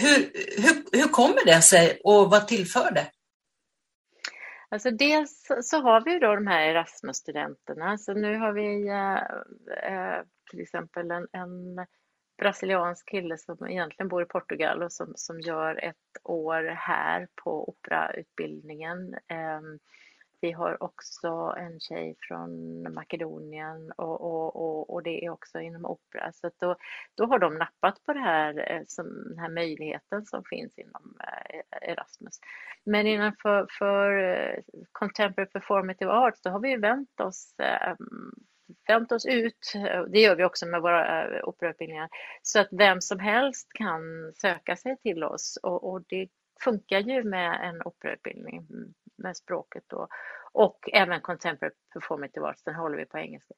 hur, hur, hur kommer det sig och vad tillför det? Alltså dels så har vi ju då de här Erasmus-studenterna. Så nu har vi eh, eh, till exempel en, en, brasiliansk kille som egentligen bor i Portugal och som, som gör ett år här på operautbildningen. Eh, vi har också en tjej från Makedonien och, och, och, och det är också inom opera. Så då, då har de nappat på det här, eh, som, den här möjligheten som finns inom eh, Erasmus. Men innanför för eh, Contemporary Performative Arts, då har vi vänt oss ehm, vänt oss ut, det gör vi också med våra operautbildningar, så att vem som helst kan söka sig till oss och, och det funkar ju med en operautbildning med språket då. Och även Contemporary Performative Arts, den håller vi på engelska.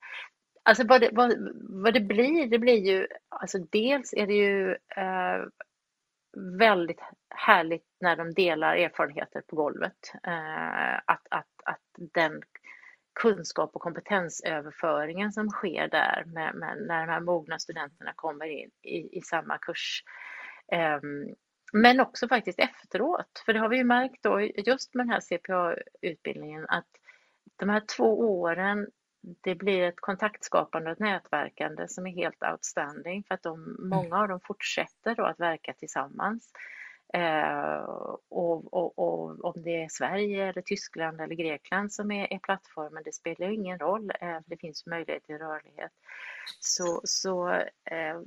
Alltså vad det, vad, vad det blir, det blir ju, alltså dels är det ju eh, väldigt härligt när de delar erfarenheter på golvet. Eh, att, att, att den kunskap och kompetensöverföringen som sker där med, med när de här mogna studenterna kommer in i, i samma kurs eh, men också faktiskt efteråt, för det har vi ju märkt då just med den här CPA-utbildningen att de här två åren, det blir ett kontaktskapande och ett nätverkande som är helt outstanding för att de, många av dem fortsätter då att verka tillsammans. Eh, och, och, och, om det är Sverige eller Tyskland eller Grekland som är, är plattformen, det spelar ju ingen roll. Eh, det finns möjlighet till rörlighet. Så, så eh,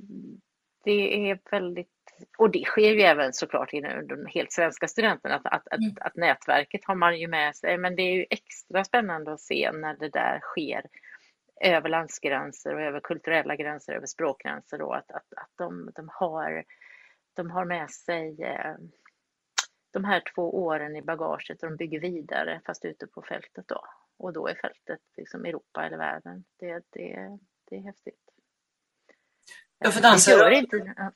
det är väldigt och det sker ju även såklart inom de helt svenska studenterna, att, att, mm. att, att, nätverket har man ju med sig. Men det är ju extra spännande att se när det där sker över landsgränser och över kulturella gränser, över språkgränser då, att, att, att de, de, har, de har med sig eh, de här två åren i bagaget och de bygger vidare fast ute på fältet då. Och då är fältet liksom Europa eller världen. Det, det, det är häftigt. Ja, för dansare, Ja,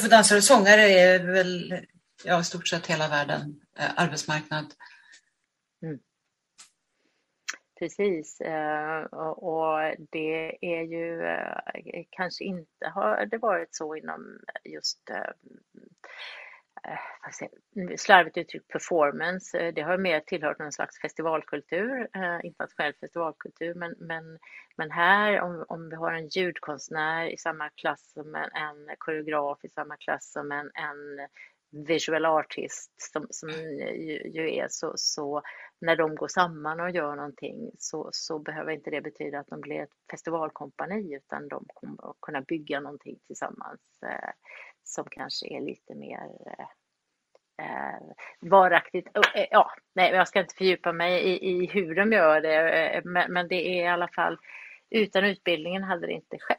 för dansare och sångare är väl ja, i stort sett hela världen eh, arbetsmarknad. Mm. Precis, eh, och det är ju eh, kanske inte har det varit så inom just eh, Eh, mm, slarvigt uttryckt performance. Eh, det har mer tillhört någon slags festivalkultur, eh, internationell festivalkultur. Men, men, men här om, om vi har en ljudkonstnär i samma klass som en, en koreograf i samma klass som en, en visual artist som, som ju, ju, är så, så när de går samman och gör någonting så, så behöver inte det betyda att de blir ett festivalkompani utan de kommer att kunna bygga någonting tillsammans. Som kanske är lite mer eh, eh varaktigt. Eh, ja, nej, jag ska inte fördjupa mig i, i hur de gör det, eh, men, men, det är i alla fall utan utbildningen hade det inte skett.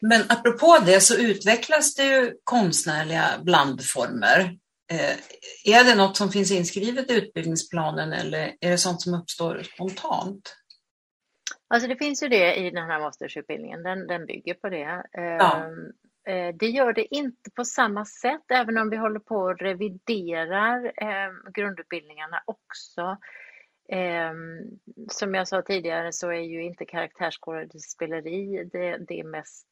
Men apropå det så utvecklas det ju konstnärliga blandformer. Eh, är det något som finns inskrivet i utbildningsplanen eller är det sånt som uppstår spontant? Alltså det finns ju det i den här mastersutbildningen, den, den bygger på det. Ja. Ehm, Eh, det gör det inte på samma sätt, även om vi håller på och reviderar eh, grundutbildningarna också. Eh, som jag sa tidigare så är ju inte karaktärsskådespeleri det, det mest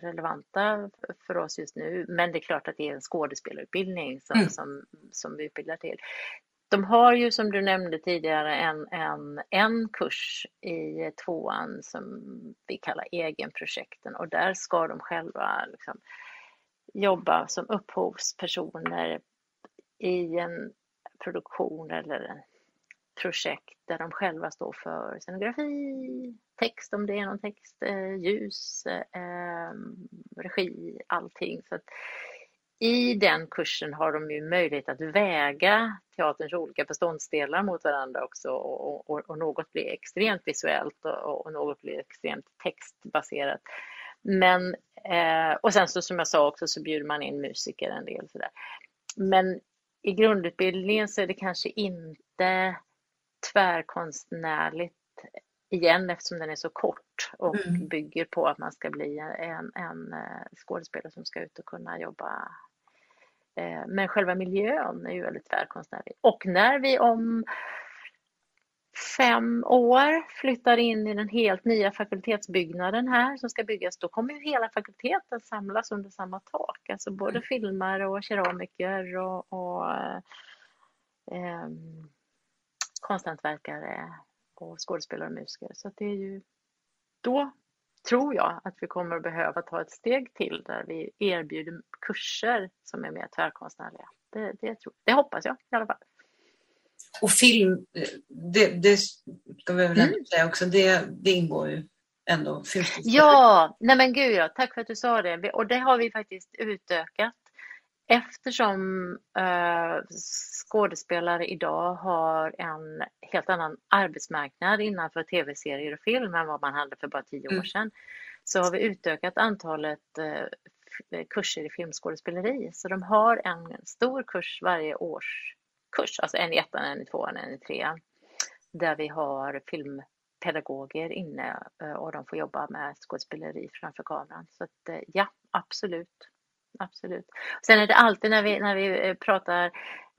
relevanta för oss just nu. Men det är klart att det är en skådespelarutbildning som, mm. som, som vi utbildar till. De har ju som du nämnde tidigare en, en, en kurs i tvåan som vi kallar egenprojekten och där ska de själva liksom jobba som upphovspersoner i en produktion eller en projekt där de själva står för scenografi, text om det är någon text, eh, ljus, eh, ehm, regi, allting. Så att i den kursen har de ju möjlighet att väga teaterns olika beståndsdelar mot varandra också och, och, och något blir extremt visuellt och, och, något blir extremt textbaserat. Men, eh, och sen så som jag sa också så bjuder man in musiker en del sådär. Men i grundutbildningen så är det kanske inte tvärkonstnärligt igen eftersom den är så kort och mm. bygger på att man ska bli en, en eh, skådespelare som ska ut och kunna jobba men själva miljön är ju väldigt tvärkonstnärlig. Och när vi om fem år flyttar in i den helt nya fakultetsbyggnaden här som ska byggas, då kommer ju hela fakulteten samlas under samma tak. Alltså både mm. filmare och keramiker och, och eh, konsthantverkare och skådespelare och musiker. Så det är ju då tror jag att vi kommer att behöva ta ett steg till där vi erbjuder kurser som är mer tvärkonstnärliga. Det, det, tror, det hoppas jag i alla fall. Och film, det, det ska vi väl mm. säga också, det, det ingår ju ändå. Ja, nej men gud ja, tack för att du sa det. Och det har vi faktiskt utökat eftersom eh, skådespelare idag har en helt annan arbetsmarknad innanför tv-serier och film än vad man hade för bara tio år mm. sedan, så har vi utökat antalet eh, kurser i filmskådespeleri. Så de har en stor kurs varje årskurs, alltså en i ettan, en i tvåan, en i trean, där vi har filmpedagoger inne eh, och de får jobba med skådespeleri framför kameran. Så att, eh, ja, absolut absolut. Sen är det alltid när vi, när vi eh, pratar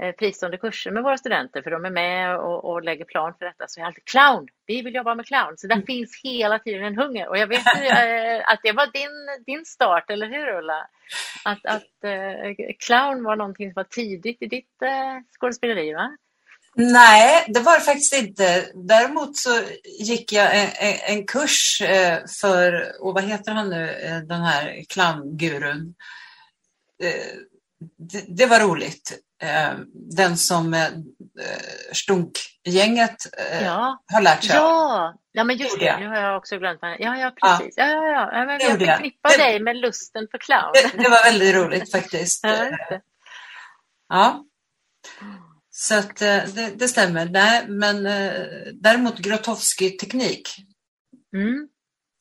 eh, fristående kurser med våra studenter, för de är med och, och lägger plan för detta, så är det alltid clown. Vi vill jobba med clown. Så där mm. finns hela tiden en hunger. Och jag vet eh, att det var din, din start, eller hur Ulla? Att, att clown var någonting som var tidigt i ditt skådespeleri, va? Nej, det var det faktiskt inte. Däremot så gick jag en, en kurs för, och vad heter han nu, den här clowngurun? Eh, det, det, var roligt. Eh, den som eh, Stunk-gänget ja. har lärt sig Ja, ja men just det, nu har jag också glömt. Ja, ja, precis. Ja, ja, ja. ja. Men jag förknippar dig med lusten för clown. Det, det var väldigt roligt faktiskt. ja. Så att det, det, stämmer. Nej, men däremot Grotowski-teknik. Mm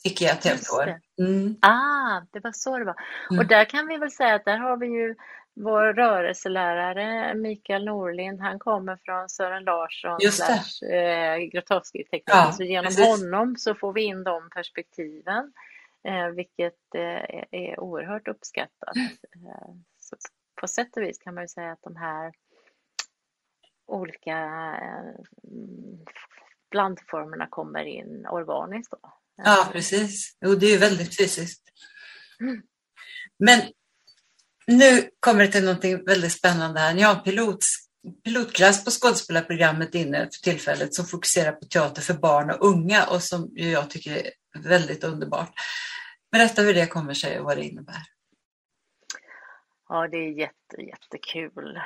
fick jag ett helt år. Mm. Ah, det var så det var. Mm. Och där kan vi väl säga att där har vi ju vår rörelselärare Mikael Norlind, han kommer från Sören Larsson slash eh, Grotowski-teknik. Ja, så genom precis. honom så får vi in de perspektiven, eh, vilket eh, är oerhört uppskattat. Eh, så på sätt och vis kan man ju säga att de här olika eh, blandformerna kommer in organiskt. Då. Ja, precis. Jo, det är väldigt fysiskt. Mm. Men nu kommer det till någonting väldigt spännande här. Ni har en pilot, pilotklass på skådespelarprogrammet inne för tillfället som fokuserar på teater för barn och unga och som jag tycker är väldigt underbart. Berätta hur det kommer sig och vad det innebär. Ja, det är jätte, jättekul.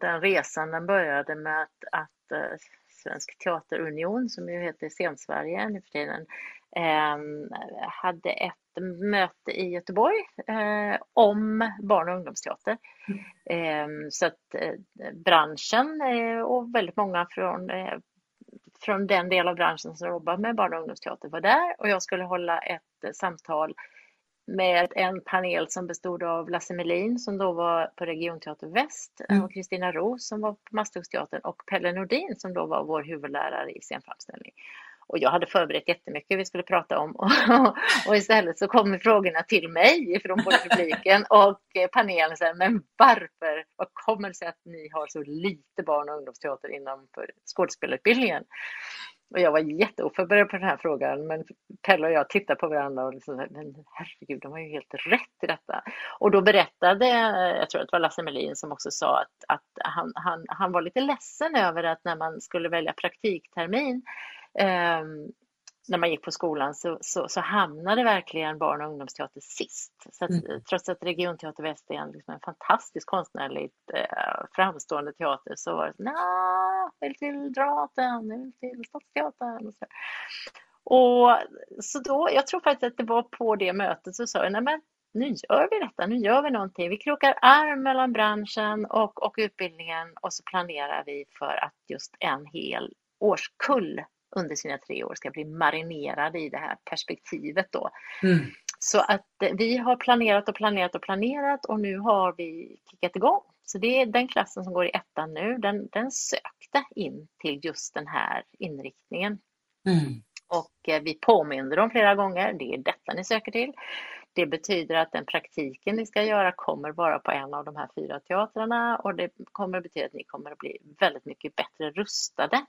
Den resan den började med att, att eh, Svensk Teaterunion, som ju heter Scensverige nu för tiden, hade ett möte i Göteborg eh, om barn och ungdomsteater. Mm. så att eh, branschen eh, och väldigt många från, från den del av branschen som jobbar med barn och ungdomsteater var där och jag skulle hålla ett samtal med en panel som bestod av Lasse Melin som då var på Regionteater Väst mm. och Kristina Roos som var på Masthugsteatern och Pelle Nordin som då var vår huvudlärare i scenframställning. Och jag hade förberett jättemycket vi skulle prata om och, istället så kommer frågorna till mig från både publiken och panelen. Så här, men varför? Vad kommer det sig att ni har så lite barn och ungdomsteater inom skådespelarutbildningen? Och jag var jätteoförberedd på den här frågan, men Pelle och jag tittade på varandra och liksom, men herregud, de har ju helt rätt i detta. Och då berättade, jag tror att det var Lasse Melin som också sa att, att han, han, han var lite ledsen över att när man skulle välja praktiktermin eh, när man gick på skolan så, så, så hamnade verkligen barn och ungdomsteater sist. Så att, mm. Trots att Regionteater Väst är en, liksom en fantastisk konstnärligt eh, framstående teater så var det nej, vill till Dramaten, vill till Stadsteatern. Och så. Och så då, jag tror faktiskt att det var på det mötet så sa jag, nej men nu gör vi detta, nu gör vi någonting. Vi krokar arm mellan branschen och, och utbildningen och så planerar vi för att just en hel årskull under sina tre år ska bli marinerade i det här perspektivet då. Mm. Så att eh, vi har planerat och planerat och planerat och nu har vi kickat igång. Så det är den klassen som går i ettan nu, den, den sökte in till just den här inriktningen. Mm. Och eh, vi påminner dem flera gånger, det är detta ni söker till. Det betyder att den praktiken ni ska göra kommer vara på en av de här fyra teatrarna och det kommer att betyda att ni kommer att bli väldigt mycket bättre rustade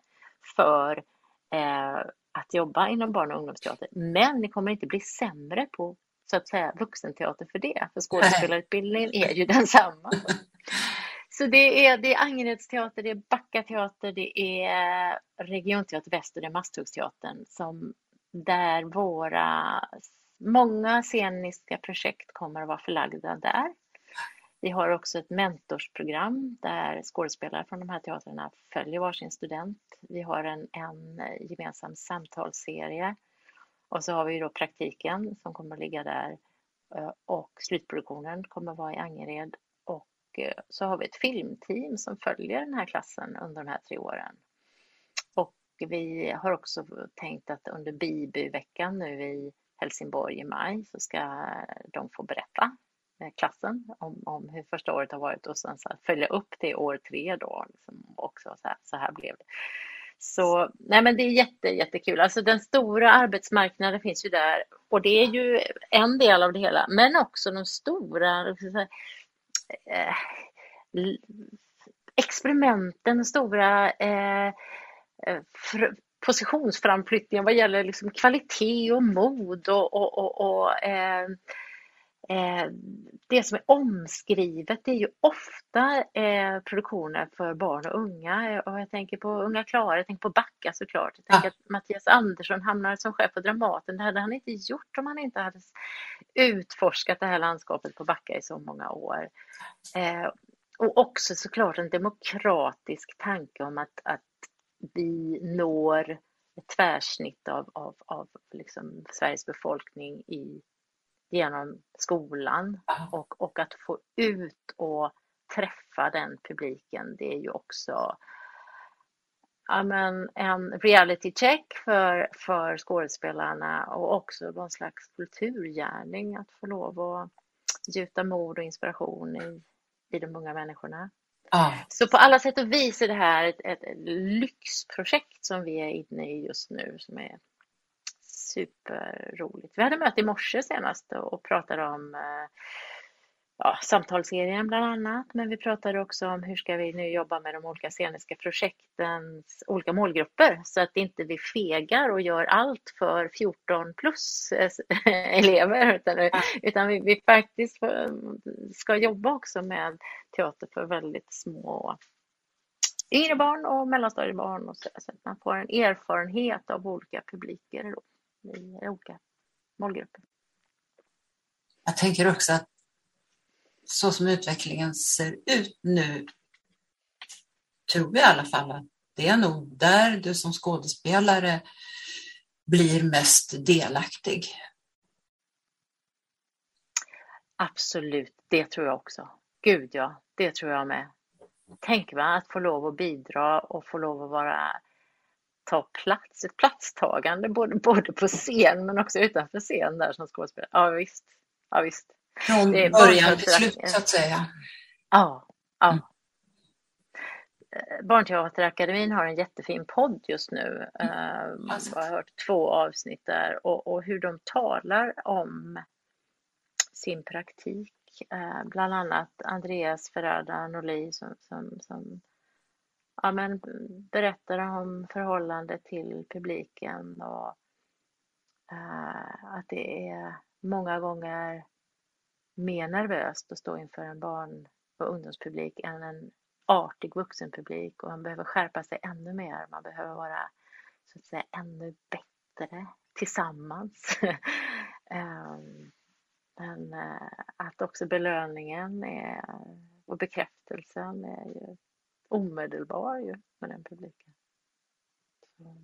för eh, att jobba inom barn och ungdomsteater. Men ni kommer inte bli sämre på så att säga vuxenteater för det, för skådespelarutbildningen är ju densamma. Så det är, det är Angeredsteater, det är Backa teater, det är Regionteater Väst och det är Masthuggsteatern som där våra många sceniska projekt kommer att vara förlagda där. Vi har också ett mentorsprogram där skådespelare från de här teatrarna följer varsin student. Vi har en, en gemensam samtalsserie och så har vi då praktiken som kommer att ligga där eh, och slutproduktionen kommer att vara i Angered och eh, så har vi ett filmteam som följer den här klassen under de här tre åren. Och vi har också tänkt att under Bibyveckan nu i Helsingborg i maj så ska de få berätta Eh, klassen om, om hur första året har varit och sen så följa upp det år tre då liksom också så här, så här blev det. Så nej men det är jätte, jättekul. Alltså den stora arbetsmarknaden finns ju där och det är ju en del av det hela, men också de stora eh, experimenten, de stora eh, eh positionsframflyttningen vad gäller liksom kvalitet och mod och, och, och, och Eh, det som är omskrivet det är ju ofta eh, produktioner för barn och unga. Och jag tänker på Unga Klara, jag tänker på Backa såklart. Jag tänker ja. att Mattias Andersson hamnar som chef på Dramaten. Det hade han inte gjort om han inte hade utforskat det här landskapet på Backa i så många år. Eh, och också såklart en demokratisk tanke om att, att vi når ett tvärsnitt av, av, av liksom Sveriges befolkning i genom skolan och, och att få ut och träffa den publiken, det är ju också ja, men en reality check för, för skådespelarna och också någon slags kulturgärning att få lov att gjuta mod och inspiration i, i de unga människorna. Ah. Så på alla sätt och vis är det här ett, ett lyxprojekt som vi är inne i just nu som är superroligt. Vi hade möte i morse senast och pratade om eh, ja, samtalsserien bland annat, men vi pratade också om hur ska vi nu jobba med de olika sceniska projektens olika målgrupper så att inte vi fegar och gör allt för 14 plus eh, elever utan, utan vi, vi faktiskt ska jobba också med teater för väldigt små yngre barn och mellanstadiebarn och så, så att man får en erfarenhet av olika publiker. Då i olika målgrupper. Jag tänker också att så som utvecklingen ser ut nu tror jag i alla fall att det är nog där du som skådespelare blir mest delaktig. Absolut, det tror jag också. Gud ja, det tror jag med. Tänk va, att få lov att bidra och få lov att vara ta plats, ett platstagande både, både på scen men också utanför scen där som skådespelare. Ja visst. Ja, visst. Från början till slut så att säga. Ja. ja. Mm. Barnteaterakademin har en jättefin podd just nu. Mm. Jag har hört två avsnitt där och, och hur de talar om sin praktik. Bland annat Andreas Ferrada Norli som, som, som ja, men berättar om förhållandet till publiken och uh, att det är många gånger mer nervöst att stå inför en barn och ungdomspublik än en artig vuxenpublik och man behöver skärpa sig ännu mer. Man behöver vara så att säga ännu bättre tillsammans. Ehm, men eh, att också belöningen är, och bekräftelsen är ju omedelbar ju med den publiken.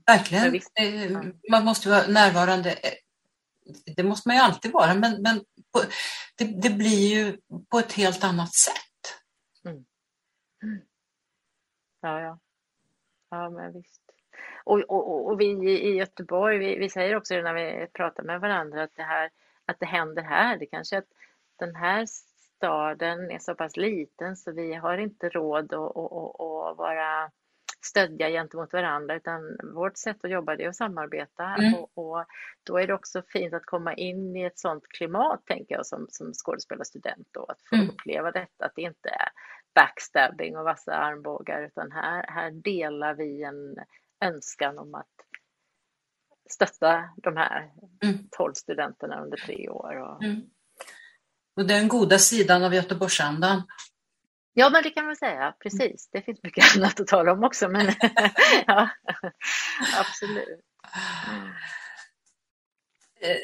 Verkligen. Visst, ja. Man måste vara närvarande. Det måste man ju alltid vara, men, men på, det, det, blir ju på ett helt annat sätt. Mm. Mm. Ja, ja. Ja, men visst. Och, och, och vi i Göteborg, vi, vi, säger också när vi pratar med varandra att det här att det händer här. Det kanske att den här staden är så pass liten så vi har inte råd att, att, att, vara stödja gentemot varandra utan vårt sätt att jobba det är att samarbeta mm. och, och, då är det också fint att komma in i ett sånt klimat tänker jag som, som skådespelarstudent och att få mm. uppleva detta att det inte är backstabbing och vassa armbågar utan här, här delar vi en önskan om att stötta de här mm. 12 studenterna under tre år. Och, mm. Och den goda sidan av Göteborgsandan. Ja, men det kan man säga. Precis. Det finns mycket annat att tala om också. Men ja, absolut. Eh,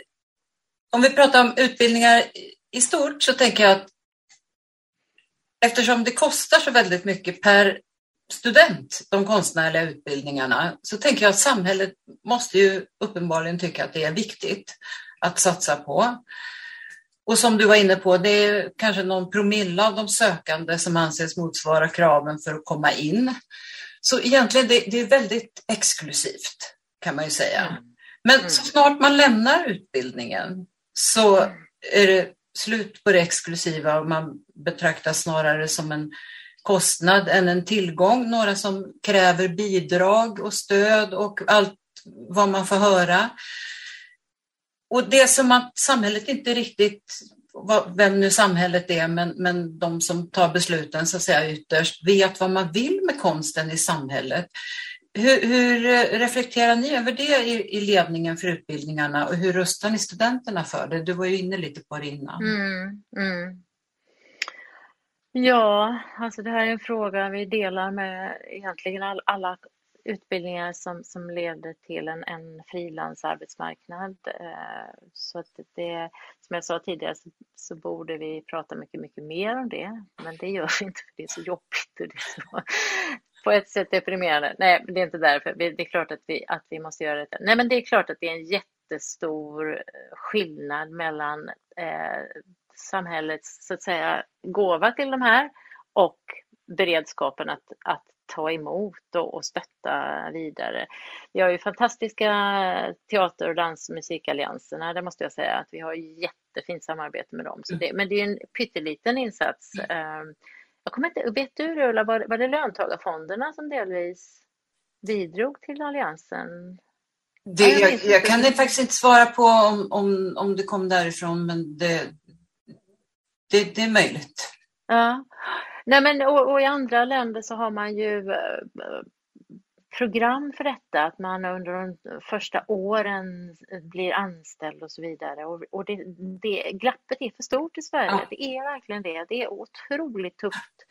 om vi pratar om utbildningar i stort så tänker jag att eftersom det kostar så väldigt mycket per student, de konstnärliga utbildningarna, så tänker jag att samhället måste ju uppenbarligen tycka att det är viktigt att satsa på. Och som du var inne på, det är kanske någon promille av de sökande som anses motsvara kraven för att komma in. Så egentligen det, det är väldigt exklusivt kan man ju säga. Mm. Men mm. så snart man lämnar utbildningen så mm. är det slut på det exklusiva och man betraktas snarare som en kostnad än en tillgång. Några som kräver bidrag och stöd och allt vad man får höra. Och det är som att samhället inte riktigt, vem nu samhället är, men, men de som tar besluten så att säga ytterst, vet vad man vill med konsten i samhället. Hur, hur eh, reflekterar ni över det i, i, ledningen för utbildningarna och hur rustar ni studenterna för det? Du var ju inne lite på det innan. Mm, mm. Ja, alltså det här är en fråga vi delar med egentligen all, alla utbildningar som, som leder till en, en frilansarbetsmarknad. Eh, så att det, som jag sa tidigare så, så, borde vi prata mycket, mycket mer om det. Men det gör vi inte för det är så jobbigt och det är så, på ett sätt deprimerande. Nej, det är inte därför. Det är klart att vi, att vi måste göra det. Nej, men det är klart att det är en jättestor skillnad mellan eh, samhällets så att säga gåva till de här och beredskapen att, att ta emot och, och stötta vidare. Vi har ju fantastiska teater och dans och musikallianserna, det måste jag säga att vi har jättefint samarbete med dem. Så det, men det är en pytteliten insats. Ehm, jag kommer inte, vet du Ulla, var, var det löntagarfonderna som delvis bidrog till alliansen? Det, jag, jag, kan faktiskt inte svara på om, om, om det kom därifrån, men det, det, det är möjligt. Ja. Nej, men, och, och, i andra länder så har man ju eh, program för detta, att man under de första åren blir anställd och så vidare. Och, och det, det, glappet är för stort i Sverige, ja. det är verkligen det. Det är otroligt tufft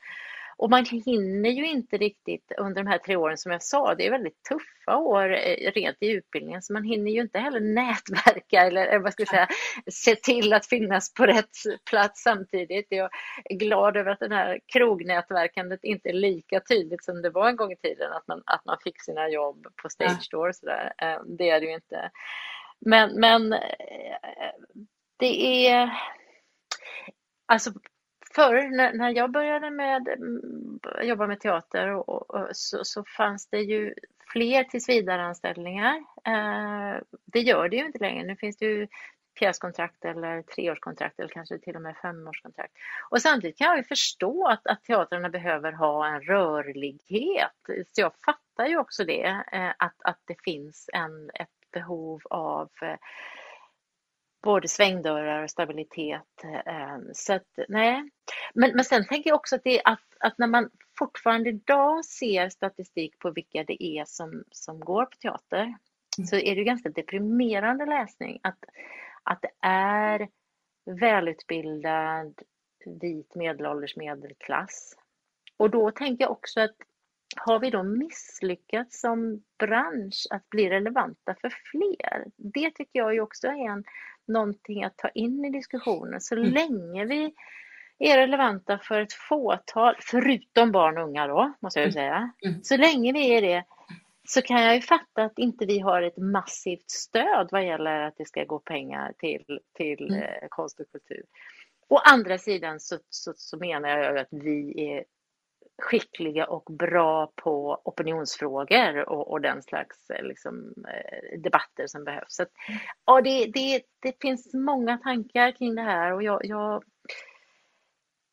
och man hinner ju inte riktigt under de här tre åren som jag sa, det är väldigt tuffa år eh, rent i utbildningen, så man hinner ju inte heller nätverka eller vad ska jag säga, se till att finnas på rätt plats samtidigt. Jag är glad över att det här krognätverkandet inte är lika tydligt som det var en gång i tiden, att man, att man fick sina jobb på stage door och sådär. Eh, det är det ju inte. Men, men eh, det är Alltså förr när, när jag började med, mm, jobba med teater och, och, så, så, fanns det ju fler tillsvidareanställningar. Eh, det gör det ju inte längre. Nu finns det ju pjäskontrakt eller treårskontrakt eller kanske till och med femårskontrakt. Och samtidigt kan jag ju förstå att, att teatrarna behöver ha en rörlighet. Så jag fattar ju också det, eh, att, att det finns en, ett behov av eh, både svängdörrar och stabilitet. Eh, så att, nej. Men, men sen tänker jag också att, det, att, att när man fortfarande idag ser statistik på vilka det är som, som går på teater mm. så är det ganska deprimerande läsning. Att, att det är välutbildad vit medelålders medelklass. Och då tänker jag också att har vi då misslyckats som bransch att bli relevanta för fler? Det tycker jag ju också är en, någonting att ta in i diskussionen. Så mm. länge vi är relevanta för ett fåtal, förutom barn och unga då, måste jag mm. säga. Mm. Så länge vi är det så kan jag ju fatta att inte vi har ett massivt stöd vad gäller att det ska gå pengar till, till mm. eh, konst och kultur. Å andra sidan så, så, så menar jag att vi är skickliga och bra på opinionsfrågor och, och den slags eh, liksom, eh, debatter som behövs. Så att, ja, det, det, det finns många tankar kring det här och jag, jag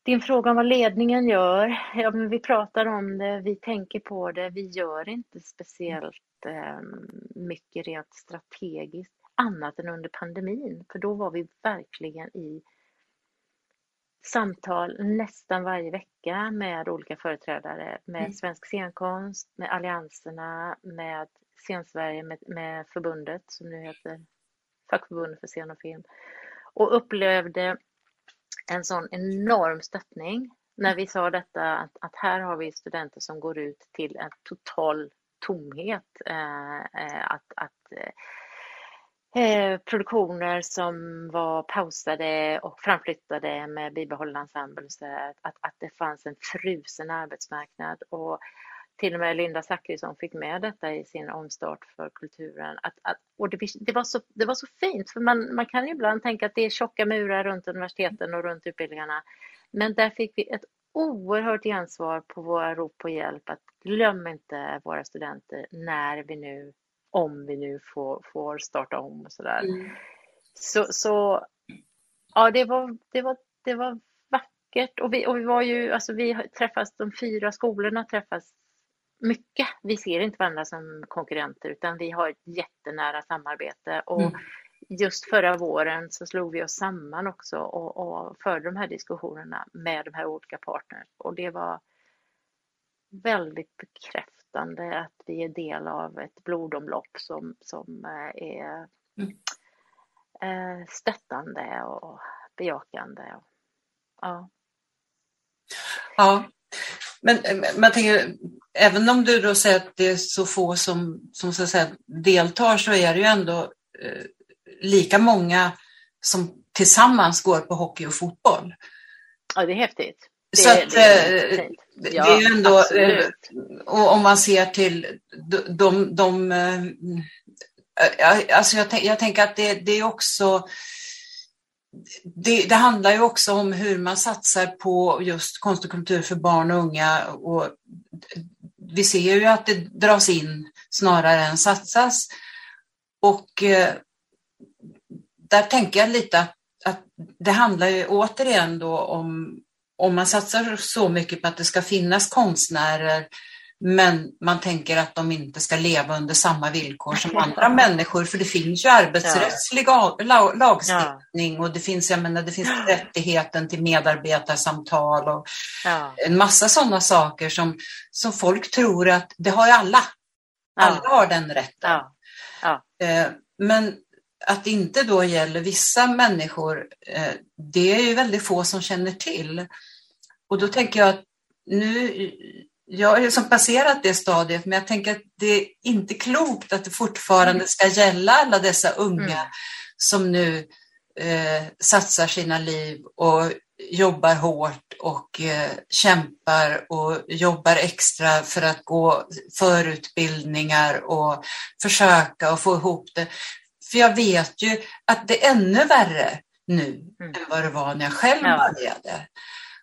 din fråga om vad ledningen gör, ja, men vi pratar om det, vi tänker på det, vi gör inte speciellt eh, mycket rent strategiskt annat än under pandemin, för då var vi verkligen i samtal nästan varje vecka med olika företrädare, med mm. Svensk scenkonst, med allianserna, med Scensverige, med, med förbundet som nu heter Fackförbundet för scen och film och upplevde en sån enorm stöttning när vi sa detta att, att här har vi studenter som går ut till en total tomhet. Eh, eh att, att eh, produktioner som var pausade och framflyttade med bibehållen ensemble, att, att det fanns en frusen arbetsmarknad. Och till och med Linda Zachrisson fick med detta i sin omstart för kulturen. Att, att, och det, det, var så, det var så fint, för man, man kan ju ibland tänka att det är tjocka murar runt universiteten och runt utbildningarna. Men där fick vi ett oerhört gensvar på våra rop på hjälp att glöm inte våra studenter när vi nu, om vi nu får, får starta om och sådär. Mm. Så, så ja, det var, det var, det var vackert och vi, och vi var ju, alltså vi träffas, de fyra skolorna träffas mycket. Vi ser inte varandra som konkurrenter utan vi har ett jättenära samarbete. Och mm. Just förra våren så slog vi oss samman också och, och förde de här diskussionerna med de här olika partners. Och det var väldigt bekräftande att vi är del av ett blodomlopp som, som eh, är mm. Stöttande och bejakande. Ja. Ja, men man tänker, även om du då säger att det är så få som, som så att säga, deltar så är det ju ändå eh, lika många som tillsammans går på hockey och fotboll. Ja, det är häftigt. Det, så att, det, är, eh, det, ja, det är ändå, absolut. Eh, och om man ser till de, de, de eh, alltså jag, jag tänker att det, det är också det, det, handlar ju också om hur man satsar på just konst och kultur för barn och unga. Och vi ser ju att det dras in snarare än satsas. Och eh, där tänker jag lite att, att, det handlar ju återigen då om om man satsar så mycket på att det ska finnas konstnärer men man tänker att de inte ska leva under samma villkor som andra människor, för det finns ju arbetsrättslig lagstiftning och det finns, jag menar, det finns rättigheten till medarbetarsamtal och en massa sådana saker som, som folk tror att det har ju alla. Alla har den rätten. Eh, men att det inte då gäller vissa människor, eh, det är ju väldigt få som känner till. Och då tänker jag att nu jag har liksom passerat det stadiet, men jag tänker att det är inte klokt att det fortfarande ska gälla alla dessa unga mm. som nu eh, satsar sina liv och jobbar hårt och eh, kämpar och jobbar extra för att gå förutbildningar och försöka och få ihop det. För jag vet ju att det är ännu värre nu mm. än vad det var när jag själv ja. började.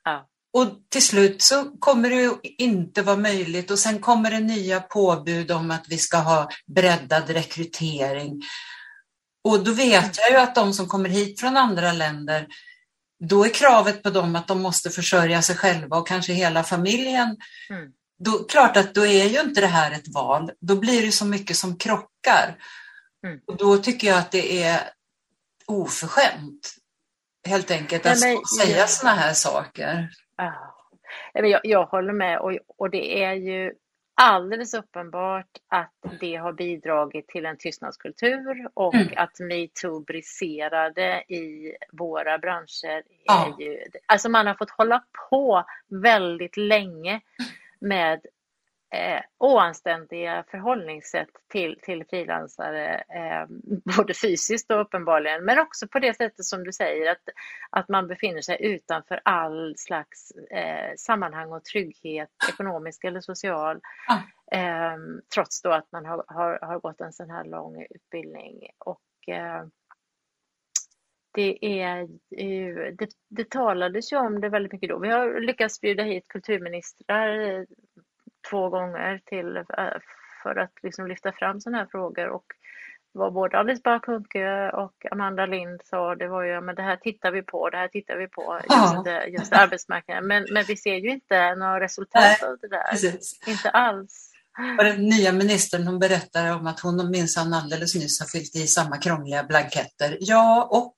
Ja. Och till slut så kommer det inte vara möjligt och sen kommer det nya påbud om att vi ska ha breddad rekrytering. Och då vet jag ju att de som kommer hit från andra länder, då är kravet på dem att de måste försörja sig själva och kanske hela familjen. Mm. Då, klart att då är ju inte det här ett val. Då blir det så mycket som krockar. Mm. Och då tycker jag att det är oförskämt helt enkelt att Nej, men, säga ja. sådana här saker. Ja. Jag, jag håller med och, och det är ju alldeles uppenbart att det har bidragit till en tystnadskultur och mm. att metoo briserade i våra branscher. Ja. Ju, alltså man har fått hålla på väldigt länge med eh, oanständiga förhållningssätt till, till frilansare, eh, både fysiskt och uppenbarligen, men också på det sättet som du säger, att, att man befinner sig utanför all slags eh, sammanhang och trygghet, ekonomisk eller social, eh, trots då att man har, har, har gått en sån här lång utbildning. Och, eh, det, är det, det talades ju om det väldigt mycket då. Vi har lyckats bjuda hit kulturministrar två gånger till eh, för att liksom lyfta fram sådana här frågor och vad både Alice Bah och Amanda Lind sa, det var ju men det här tittar vi på, det här tittar vi på, just, ja. just arbetsmarknaden. Men, men vi ser ju inte några resultat Nej, av det där. Precis. Inte alls. Och den nya ministern hon berättar om att hon minsann alldeles nyss har fyllt i samma krångliga blanketter. Ja, och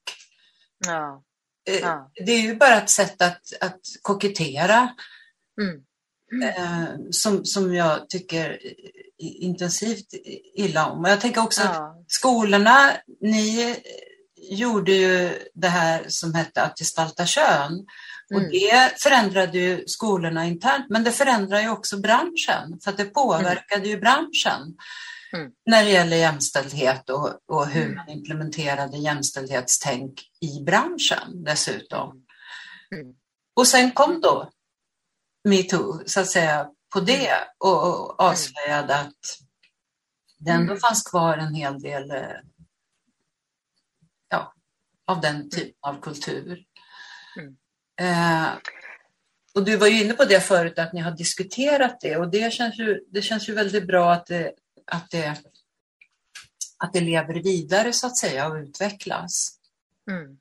ja. Eh, ja. det är ju bara ett sätt att, att kokettera. Mm eh, som, som jag tycker intensivt illa om. Och jag tänker också ja. att skolorna, ni gjorde ju det här som hette att gestalta kön. Och mm. det förändrade ju skolorna internt, men det förändrar ju också branschen, för att det påverkade mm. ju branschen mm. när det gäller jämställdhet och, och hur mm. man implementerade jämställdhetstänk i branschen dessutom. Mm. Och sen kom då metoo, så att säga, på det mm. och, och avslöjade att det ändå mm. fanns kvar en hel del eh, ja, av den typen av kultur. Mm. Eh, och du var ju inne på det förut, att ni har diskuterat det och det känns ju, det känns ju väldigt bra att det, att, det, att det lever vidare så att säga och utvecklas. Mm.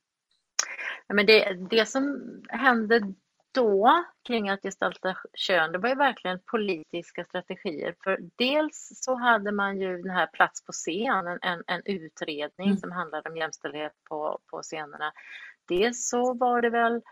Ja, men det, det som hände då kring att gestalta kön, det var ju verkligen politiska strategier. För dels så hade man ju den här Plats på scen, en, en utredning mm. som handlade om jämställdhet på, på scenerna. Dels så var det väl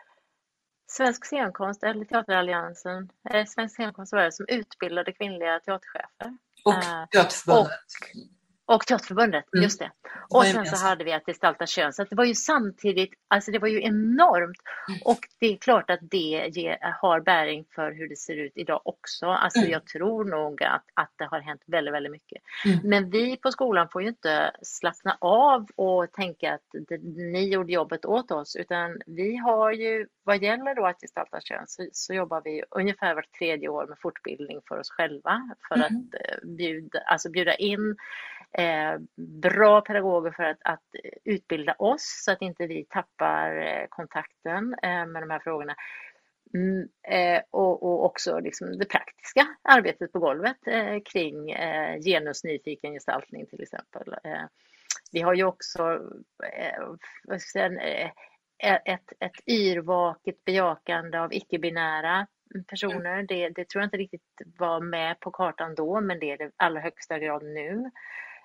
Svensk scenkonst eller Teateralliansen, eh, Svensk scenkonst var det som utbildade kvinnliga teaterchefer. Och eh, Teaterförbundet. Och, och Teaterförbundet, mm. just det. Och sen så hade vi att gestalta kön. Så det var ju samtidigt, alltså det var ju enormt. Mm. Och det är klart att det ger, har bäring för hur det ser ut idag också. Alltså mm. jag tror nog att, att det har hänt väldigt, väldigt mycket. Mm. Men vi på skolan får ju inte slappna av och tänka att det, ni gjorde jobbet åt oss. Utan vi har ju, vad gäller då att gestalta kön, så, så jobbar vi ungefär vart tredje år med fortbildning för oss själva. För mm. att eh, bjuda, alltså bjuda in bra pedagoger för att, att, utbilda oss så att inte vi tappar eh, kontakten eh, med de här frågorna. Mm, eh, och, och, också liksom det praktiska arbetet på golvet eh, kring eh, genusnyfiken gestaltning till exempel. vi har ju också säga, ett, ett yrvaket bejakande av icke-binära personer. Det, det, tror jag inte riktigt var med på kartan då, men det är det allra högsta grad nu.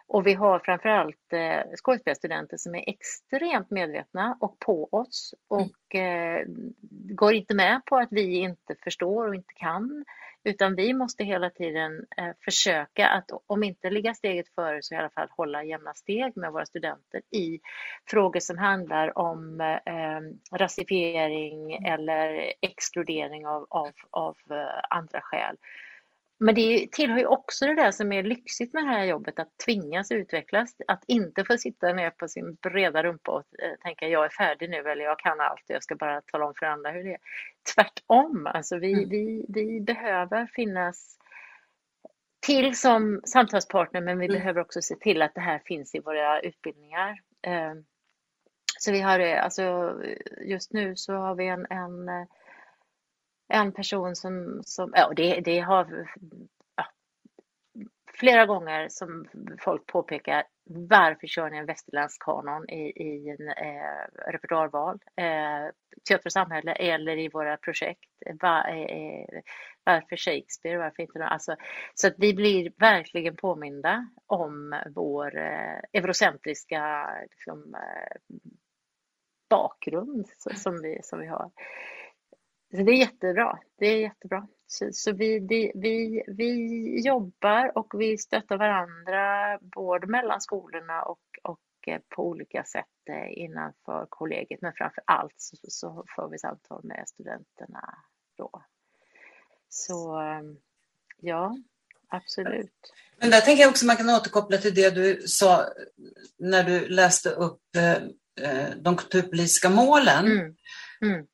Och vi har framförallt eh, skådespelarstudenter som är extremt medvetna och på oss och eh, går inte med på att vi inte förstår och inte kan. Utan vi måste hela tiden eh, försöka att om inte ligga steget före så i alla fall hålla jämna steg med våra studenter i frågor som handlar om eh, rasifiering eller exkludering av, av, av eh, andra skäl. Men det tillhör ju också det där som är lyxigt med det här jobbet, att tvingas utvecklas. Att inte få sitta ner på sin breda rumpa och eh, tänka jag är färdig nu eller jag kan allt och jag ska bara tala om för andra hur det är. Tvärtom, alltså vi, mm. vi, vi behöver finnas till som samtalspartner men vi mm. behöver också se till att det här finns i våra utbildningar. Ehm, så vi har alltså just nu så har vi en, en en person som, som ja, det, det har ja, flera gånger som folk påpekar varför kör ni en västerländsk kanon i, i en eh, repertoarval, eh, Teater och samhälle eller i våra projekt? Va, eh, varför Shakespeare, varför inte alltså, Så att vi blir verkligen påminda om vår eh, eurocentriska liksom, eh, bakgrund som vi, som vi har. Så det är jättebra. Det är jättebra. Så, så vi, det, vi, vi jobbar och vi stöttar varandra både mellan skolorna och, och eh, på olika sätt eh, innanför kollegiet. Men framför allt så, så får vi samtal med studenterna då. Så ehm, ja, absolut. Men där tänker jag också man kan återkoppla till det du sa när du läste upp eh, de kulturpolitiska målen. Mm. Mm.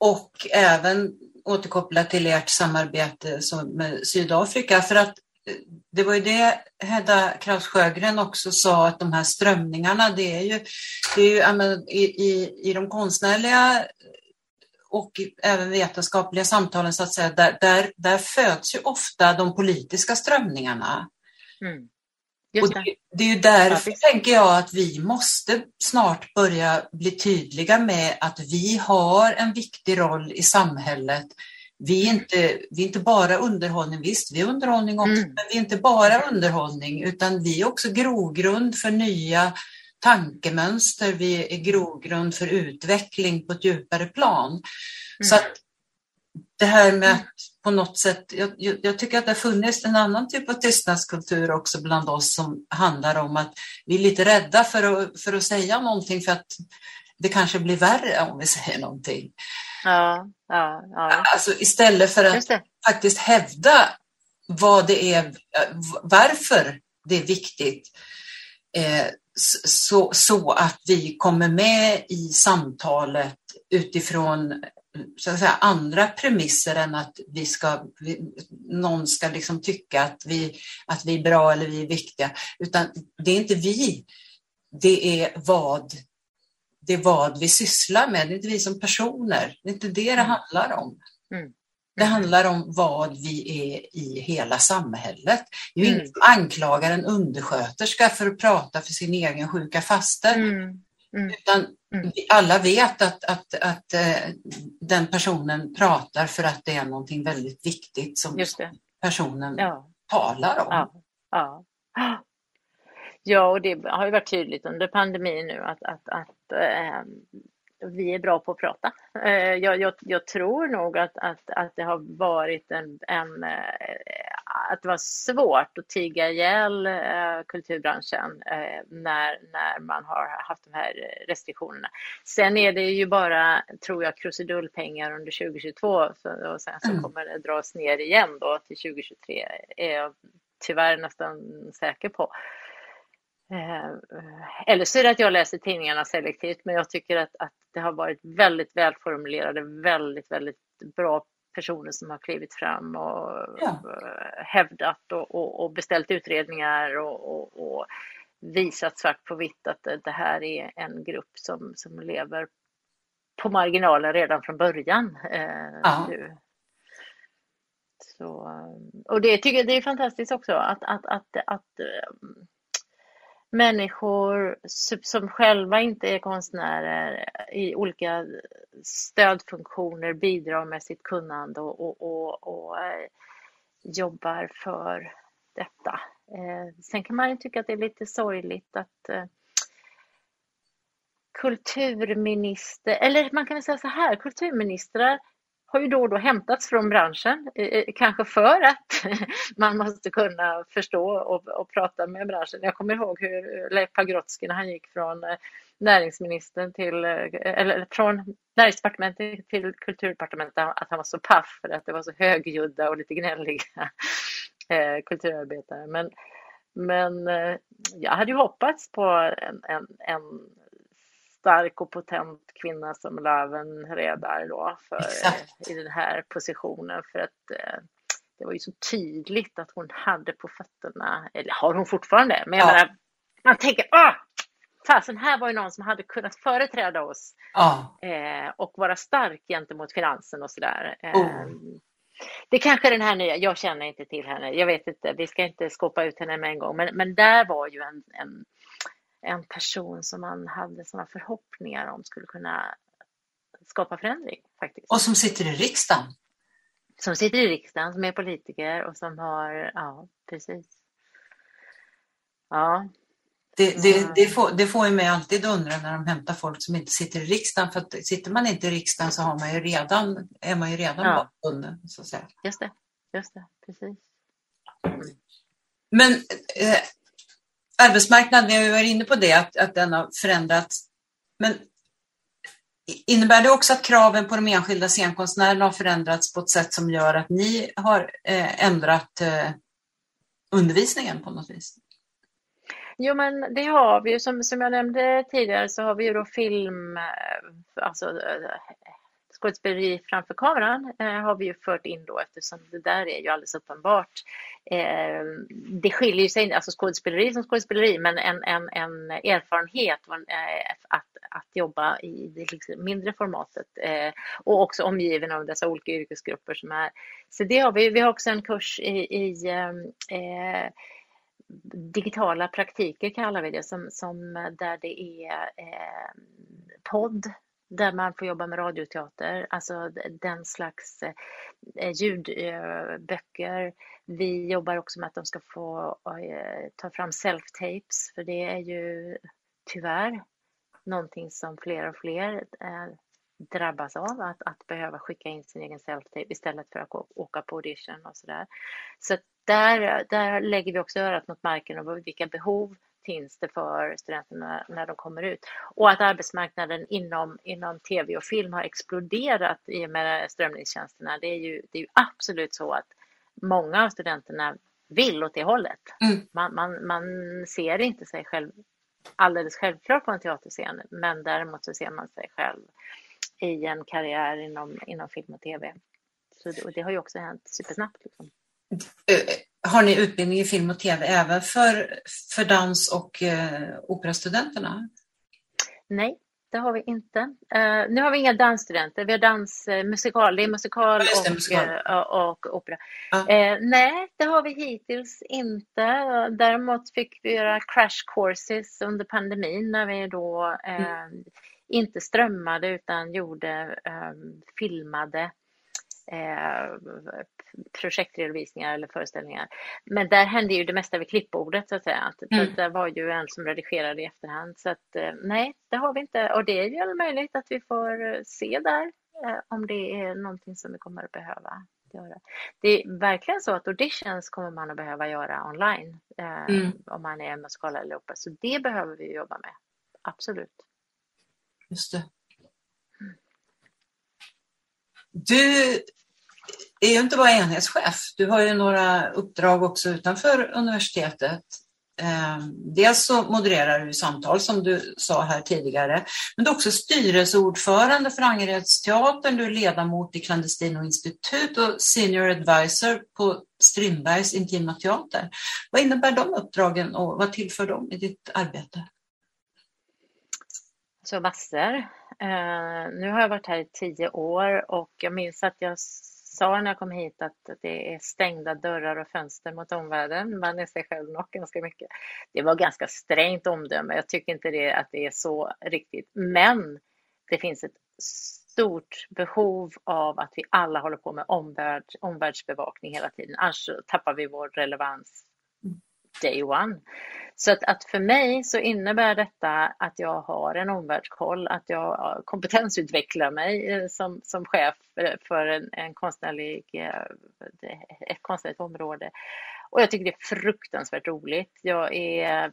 Och även återkoppla till ert samarbete med Sydafrika. För att eh, det var ju det Hedda Kraus Sjögren också sa, att de här strömningarna, det är ju, det är ju i, i, i de konstnärliga och även vetenskapliga samtalen, så att säga, där, där, där föds ju ofta de politiska strömningarna. Mm. Det. Och det, det, är ju därför, ja, tänker jag, att vi måste snart börja bli tydliga med att vi har en viktig roll i samhället. Vi är inte, vi är inte bara underhållning, visst, vi är underhållning också, mm. men vi är inte bara underhållning, utan vi är också grogrund för nya tankemönster, vi är grogrund för utveckling på ett djupare plan. Mm. Så att det här med att på något sätt, jag, jag, tycker att det har funnits en annan typ av tystnadskultur också bland oss som handlar om att vi är lite rädda för att, för att säga någonting för att det kanske blir värre om vi säger någonting. Ja, ja, ja. Alltså istället för att faktiskt hävda vad det är, varför det är viktigt. Eh, så, så att vi kommer med i samtalet utifrån så att säga, andra premisser än att vi ska, vi, någon ska liksom tycka att vi, att vi är bra eller vi är viktiga. Utan det är inte vi, det är vad, det är vad vi sysslar med. Det är inte vi som personer. Det är inte det det mm. handlar om. Mm. Det handlar om vad vi är i hela samhället. Det är mm. ingen som anklagar en undersköterska för att prata för sin egen sjuka faster. Mm. Mm. Utan mm. alla vet att, att, att äh, den personen pratar för att det är någonting väldigt viktigt som personen ja. talar om. Ja. Ja. ja, och det har ju varit tydligt under pandemin nu att, att, att äh, vi är bra på att prata. Eh, jag, jag, jag, tror nog att, att, att det har varit en, en, eh, att det var svårt att tiga ihjäl eh, kulturbranschen när, när man har haft de här restriktionerna. Sen är det ju bara, tror jag, krusidullpengar under 2022 och sen så mm. kommer det dras ner igen då till 2023, är jag tyvärr nästan säker på. Eh, eller så är det att jag läser tidningarna selektivt, men jag tycker att, att det har varit väldigt välformulerade, väldigt, väldigt bra personer som har klivit fram och ja. hävdat och, och, och, beställt utredningar och, och, visat svart på vitt att det, här är en grupp som, som lever på marginalen redan från början. Eh, ja. Så, och det tycker jag det är fantastiskt också att, att, att, att människor som själva inte är konstnärer i olika stödfunktioner bidrar med sitt kunnande och, och, och, och eh, jobbar för detta. Eh, sen kan man ju tycka att det är lite sorgligt att eh, kulturminister, eller man kan väl säga så här, kulturministrar har ju då och då hämtats från branschen, eh, eh, kanske för att man måste kunna förstå och, och, prata med branschen. Jag kommer ihåg hur eh, Leif Pagrotsky när han gick från näringsministern till, eller från näringsdepartementet till kulturdepartementet, att han var så paff för att det var så högljudda och lite gnälliga kulturarbetare. Men, men jag hade ju hoppats på en, en, en stark och potent kvinna som Löven Redar då för, i den här positionen. För att eh, det var ju så tydligt att hon hade på fötterna, eller har hon fortfarande, men jag ja. menar, man tänker ah, fasen här var ju någon som hade kunnat företräda oss ja. eh, och vara stark gentemot finansen och sådär. Eh, oh. Det kanske är den här nya, jag känner inte till henne, jag vet inte, vi ska inte skåpa ut henne med en gång, men, men där var ju en, en, en person som man hade sådana förhoppningar om skulle kunna skapa förändring faktiskt. Och som sitter i riksdagen. Som sitter i riksdagen, som är politiker och som har, ja precis. Ja. Det, det, det, får, det får ju mig alltid undra när de hämtar folk som inte sitter i riksdagen. För att sitter man inte i riksdagen så har man ju redan, är man ju redan ja. bakbunden. Så att säga. Just det, just det, precis. Men eh, arbetsmarknaden, vi har varit inne på det, att, att den har förändrats. Men Innebär det också att kraven på de enskilda scenkonstnärerna har förändrats på ett sätt som gör att ni har eh, ändrat eh, undervisningen på något vis? Jo, men det har vi ju. Som, som jag nämnde tidigare så har vi ju då film, eh, alltså eh, skådespeleri framför kameran eh, har vi ju fört in då eftersom det där är ju alldeles uppenbart. Eh, det skiljer sig, alltså skådespeleri som skådespeleri, men en, en, en erfarenhet en, eh, att, att jobba i det liksom mindre formatet eh, och också omgiven av dessa olika yrkesgrupper som är. Så det har vi. Vi har också en kurs i, i ehm, eh, digitala praktiker kallar vi det, som, som där det är eh, podd där man får jobba med radioteater, alltså den slags eh, eh, ljudböcker. Eh, vi jobbar också med att de ska få ta fram self-tapes, för det är ju tyvärr någonting som fler och fler drabbas av, att, att behöva skicka in sin egen self-tape istället för att åka på audition och sådär. Så där, där lägger vi också örat mot marken och vilka behov finns det för studenterna när de kommer ut. Och att arbetsmarknaden inom, inom tv och film har exploderat i och med strömningstjänsterna. Det är ju, det är ju absolut så att många av studenterna vill åt det hållet. Mm. Man, man, man ser inte sig själv alldeles självklart på en teaterscen, men däremot så ser man sig själv i en karriär inom, inom film och tv. Så det, och det har ju också hänt supersnabbt. Liksom. Eh, har ni utbildning i film och tv även för, för dans och eh, operastudenterna? Nej, det har vi inte. Uh, nu har vi inga dansstudenter, vi har dans, uh, musikal, det är musikal, ja, det, och, musikal. Uh, och, opera. Ja. nej, det har vi hittills inte. Däremot fick vi göra crash courses under pandemin när vi då mm. inte strömmade utan gjorde filmade eh, projektredovisningar eller föreställningar. Men där hände ju det mesta vid klippbordet så att säga. Mm. Det var ju en som redigerade i efterhand. Så att eh, nej, det har vi inte. Och det är ju möjligt att vi får eh, se där eh, om det är någonting som vi kommer att behöva göra. Det är verkligen så att auditions kommer man att behöva göra online mm. om man är musikal eller opera. Så det behöver vi jobba med. Absolut. Just det. Du är ju inte bara enhetschef, du har ju några uppdrag också utanför universitetet. Ehm, dels så modererar du samtal som du sa här tidigare, men du är också styrelseordförande för Angeredsteatern, du är ledamot i Clandestino institut och senior advisor på Strindbergs Intima Teater. Vad innebär de uppdragen och vad tillför de i ditt arbete? Så massor. Eh, nu har jag varit här i tio år och jag minns att jag sa när jag kom hit att det är stängda dörrar och fönster mot omvärlden. Man är sig själv nog ganska mycket. Det var ganska strängt omdöme. Jag tycker inte det, att det är så riktigt. Men det finns ett stort behov av att vi alla håller på med omvärld, omvärldsbevakning hela tiden. Annars tappar vi vår relevans day one. Så att, att, för mig så innebär detta att jag har en omvärldskoll, att jag kompetensutvecklar mig eh, som, som chef eh, för en, en konstnärlig, eh, ett konstnärligt område. Och jag tycker det är fruktansvärt roligt. Jag, är,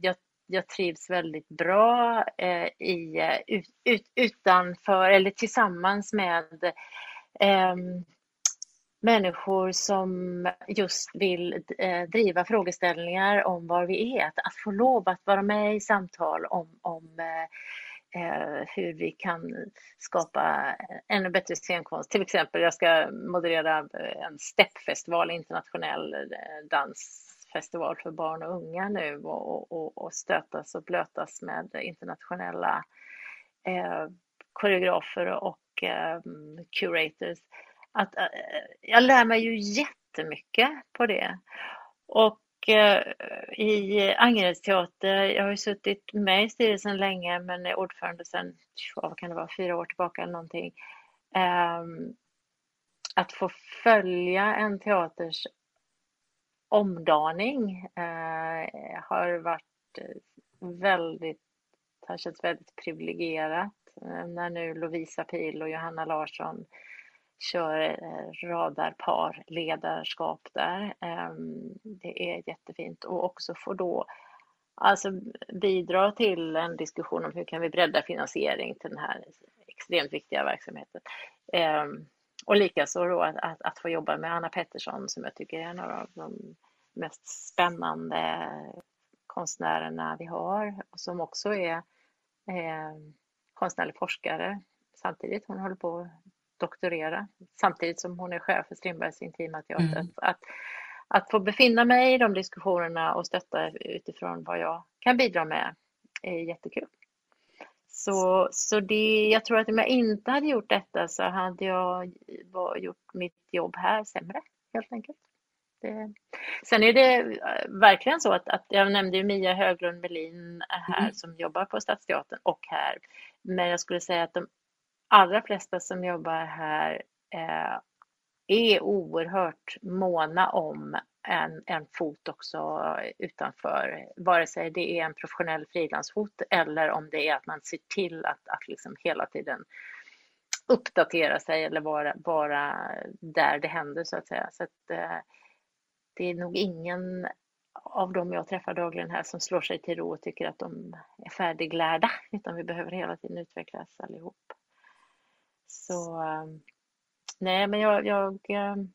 jag, jag trivs väldigt bra eh, i, ut, ut, utanför eller tillsammans med eh, människor som just vill eh, driva frågeställningar om var vi är. Att, få lov att vara med i samtal om, om eh, eh, hur vi kan skapa ännu bättre scenkonst. Till exempel, jag ska moderera en steppfestival, internationell eh, dansfestival för barn och unga nu och, och, och stötas och blötas med internationella eh, koreografer och eh, curators att, eh, jag lär mig ju jättemycket på det. Och eh, i Angereds teater, jag har ju suttit med i styrelsen länge men är ordförande sedan, vad kan det vara, fyra år tillbaka eller någonting. Ehm, att få följa en teaters omdaning eh, har varit väldigt, har känts väldigt privilegierat. När nu Lovisa Pil och Johanna Larsson kör radarpar ledarskap där. Ehm, det är jättefint och också få då alltså bidra till en diskussion om hur kan vi bredda finansiering till den här extremt viktiga verksamheten. Ehm, och likaså då att, att, att få jobba med Anna Pettersson som jag tycker är en av de mest spännande konstnärerna vi har och som också är eh, konstnärlig forskare samtidigt. Hon håller på doktorera samtidigt som hon är chef för Strindbergs Intima Teater. Mm. Att, att få befinna mig i de diskussionerna och stötta utifrån vad jag kan bidra med är jättekul. Så, så det, jag tror att om jag inte hade gjort detta så hade jag gjort mitt jobb här sämre helt enkelt. Det. Sen är det eh, verkligen så att, att jag nämnde ju Mia Höglund Melin här mm. som jobbar på Stadsteatern och här. Men jag skulle säga att de allra flesta som jobbar här eh, är oerhört måna om en, en fot också utanför, vare sig det är en professionell frilansfot eller om det är att man ser till att, att liksom hela tiden uppdatera sig eller vara, vara där det händer så att säga. Så att, eh, det är nog ingen av dem jag träffar dagligen här som slår sig till ro och tycker att de är färdiglärda, utan vi behöver hela tiden utvecklas allihop. Så ehm, nej, men jag, jag ehm,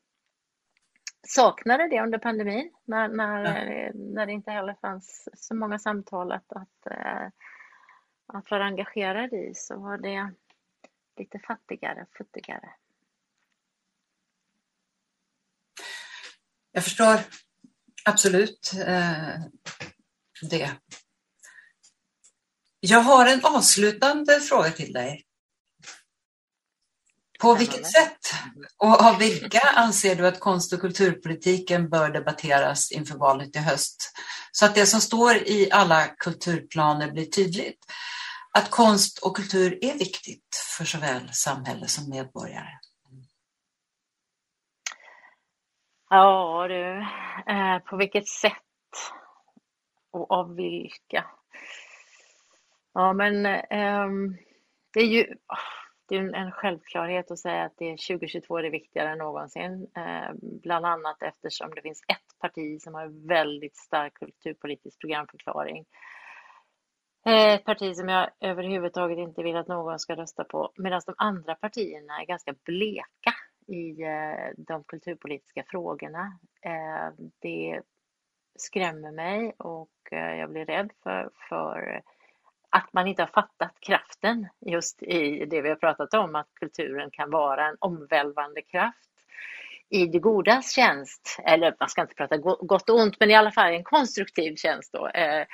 saknade det under pandemin när, när, ja. när det inte heller fanns så många samtal att, att, eh, att vara engagerad i så var det lite fattigare, futtigare. Jag förstår absolut eh, det. Jag har en avslutande fråga till dig. På vilket sätt och av vilka anser du att konst och kulturpolitiken bör debatteras inför valet i höst? Så att det som står i alla kulturplaner blir tydligt. Att konst och kultur är viktigt för såväl samhälle som medborgare. Ja du, eh, på vilket sätt och av vilka? Ja men eh, det är ju det är en självklarhet att säga att det 2022 är viktigare än någonsin. Eh, bland annat eftersom det finns ett parti som har väldigt stark kulturpolitisk programförklaring. Eh, ett parti som jag överhuvudtaget inte vill att någon ska rösta på, medan de andra partierna är ganska bleka i eh, de kulturpolitiska frågorna. Det skrämmer mig och jag blir rädd för, för att man inte har fattat kraften just i det vi har pratat om, att kulturen kan vara en omvälvande kraft i det godas tjänst, eller man ska inte prata gott och ont, men i alla fall en konstruktiv tjänst då. Eh,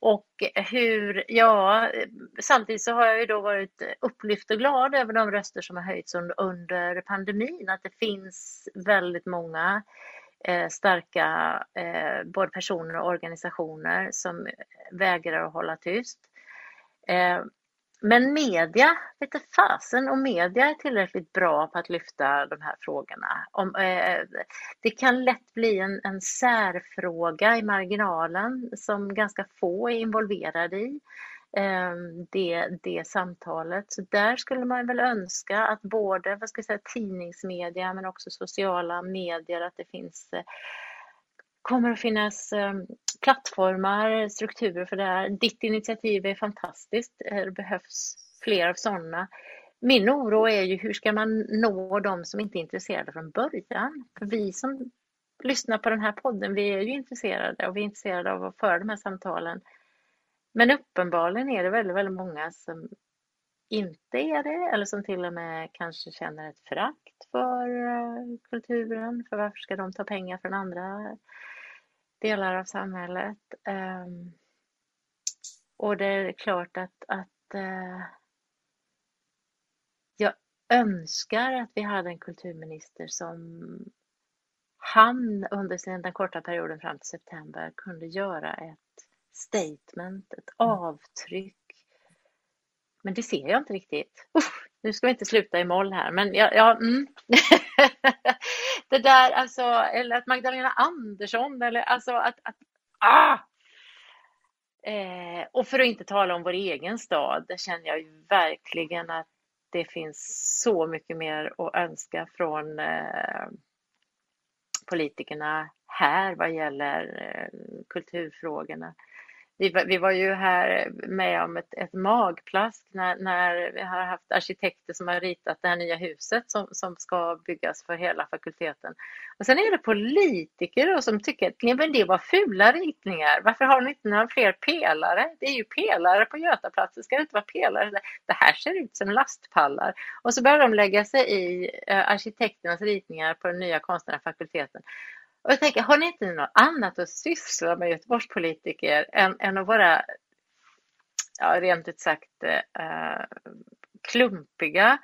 och hur, ja, samtidigt så har jag ju då varit upplyft och glad över de röster som har höjts under pandemin, att det finns väldigt många eh, starka eh, både personer och organisationer som vägrar att hålla tyst. Eh, men media, vete fasen om media är tillräckligt bra på att lyfta de här frågorna. Om, eh, det kan lätt bli en, en särfråga i marginalen som ganska få är involverade i. Eh, det, det samtalet. Så där skulle man väl önska att både vad ska jag säga, tidningsmedia men också sociala medier, att det finns eh, kommer att finnas eh, plattformar, strukturer för det här. Ditt initiativ är fantastiskt. Eh, det behövs fler av sådana. Min oro är ju hur ska man nå de som inte är intresserade från början? För vi som lyssnar på den här podden, vi är ju intresserade och vi är intresserade av att föra de här samtalen. Men uppenbarligen är det väldigt, väldigt många som inte är det eller som till och med kanske känner ett förakt för eh, kulturen. För varför ska de ta pengar från andra delar av samhället. Um, och det är klart att, att uh, jag önskar att vi hade en kulturminister som han under den korta perioden fram till september kunde göra ett statement, ett mm. avtryck. Men det ser jag inte riktigt. Uff, nu ska vi inte sluta i moll här, men ja, ja mm. det där alltså, eller att Magdalena Andersson eller alltså att, att ah! Eh, och för att inte tala om vår egen stad, där känner jag ju verkligen att det finns så mycket mer att önska från eh, politikerna här vad gäller eh, kulturfrågorna vi, vi var ju här med om ett, ett magplask när, när vi har haft arkitekter som har ritat det här nya huset som, som ska byggas för hela fakulteten. Och sen är det politiker då som tycker att men det var fula ritningar. Varför har ni inte några fler pelare? Det är ju pelare på Götaplatsen, ska det inte vara pelare? Det här ser ut som lastpallar. Och så börjar de lägga sig i eh, arkitekternas ritningar på den nya konstnärliga fakulteten och jag tänker, har ni inte något annat att syssla med Göteborgspolitiker än, än att vara, ja, rent ut sagt, eh, klumpiga?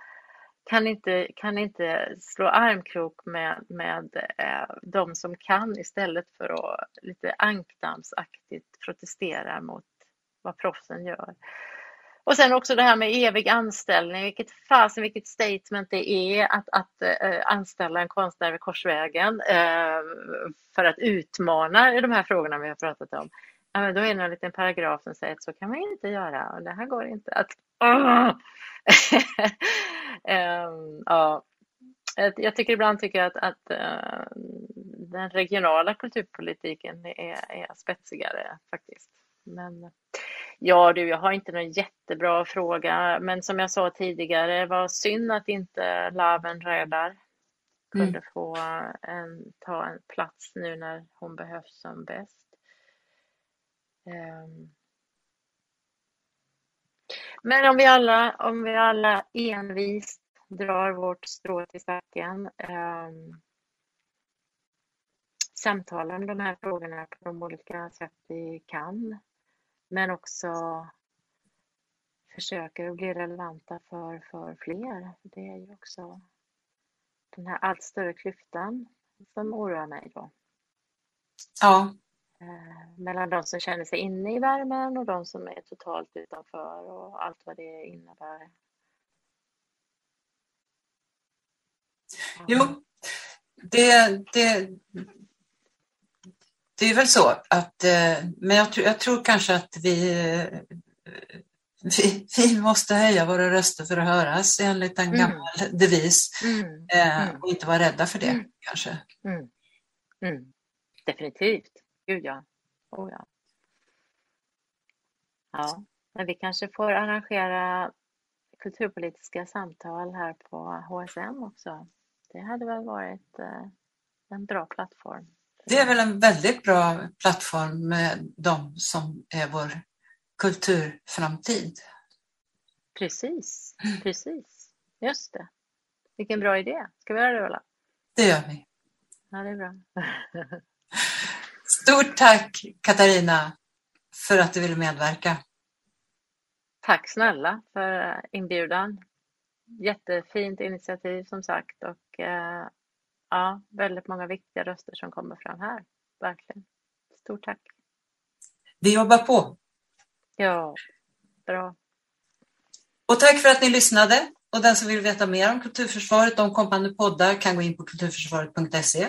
Kan inte, kan inte slå armkrok med, med eh, de som kan istället för att lite ankdammsaktigt protestera mot vad proffsen gör. Och sen också det här med evig anställning, vilket fasen vilket statement det är att, att äh, anställa en konstnär vid korsvägen äh, för att utmana de här frågorna vi har pratat om. Ja, men då är det en liten paragraf som säger att så kan man inte göra och det här går inte att... ähm, ja. Jag tycker ibland tycker att, att äh, den regionala kulturpolitiken är, är spetsigare faktiskt. Men Ja du, jag har inte någon jättebra fråga, men som jag sa tidigare, var synd att inte Laven Rödar kunde mm. få en, ta en plats nu när hon behövs som bäst. Um. Men om vi alla, om vi alla envist drar vårt strå till stacken, um, samtalar om de här frågorna på de olika sätt vi kan, men också försöker att bli relevanta för, för fler. Det är ju också den här allt större klyftan som oroar mig då. Ja. Eh, mellan de som känner sig inne i värmen och de som är totalt utanför och allt vad det innebär. Jo, det, det, det är väl så att, eh, men jag tror, jag tror kanske att vi, eh, vi, vi, måste höja våra röster för att höras enligt en mm. gammal devis mm. Eh, mm. och inte vara rädda för det mm. kanske. Mm. Mm. Definitivt, gud ja. Oh, ja. Ja, men vi kanske får arrangera kulturpolitiska samtal här på HSM också. Det hade väl varit en bra plattform. Det är väl en väldigt bra plattform med de som är vår kulturframtid. Precis, precis. Just det. Vilken bra idé. Ska vi göra det, Ulla? Det gör vi. Ja, det är bra. Stort tack, Katarina, för att du ville medverka. Tack snälla för inbjudan. Jättefint initiativ som sagt och eh, ja, väldigt många viktiga röster som kommer fram här. Verkligen. Stort tack. Vi jobbar på. Ja, bra. Och tack för att ni lyssnade. Och den som vill veta mer om Kulturförsvaret, om kommande poddar, kan gå in på kulturförsvaret.se.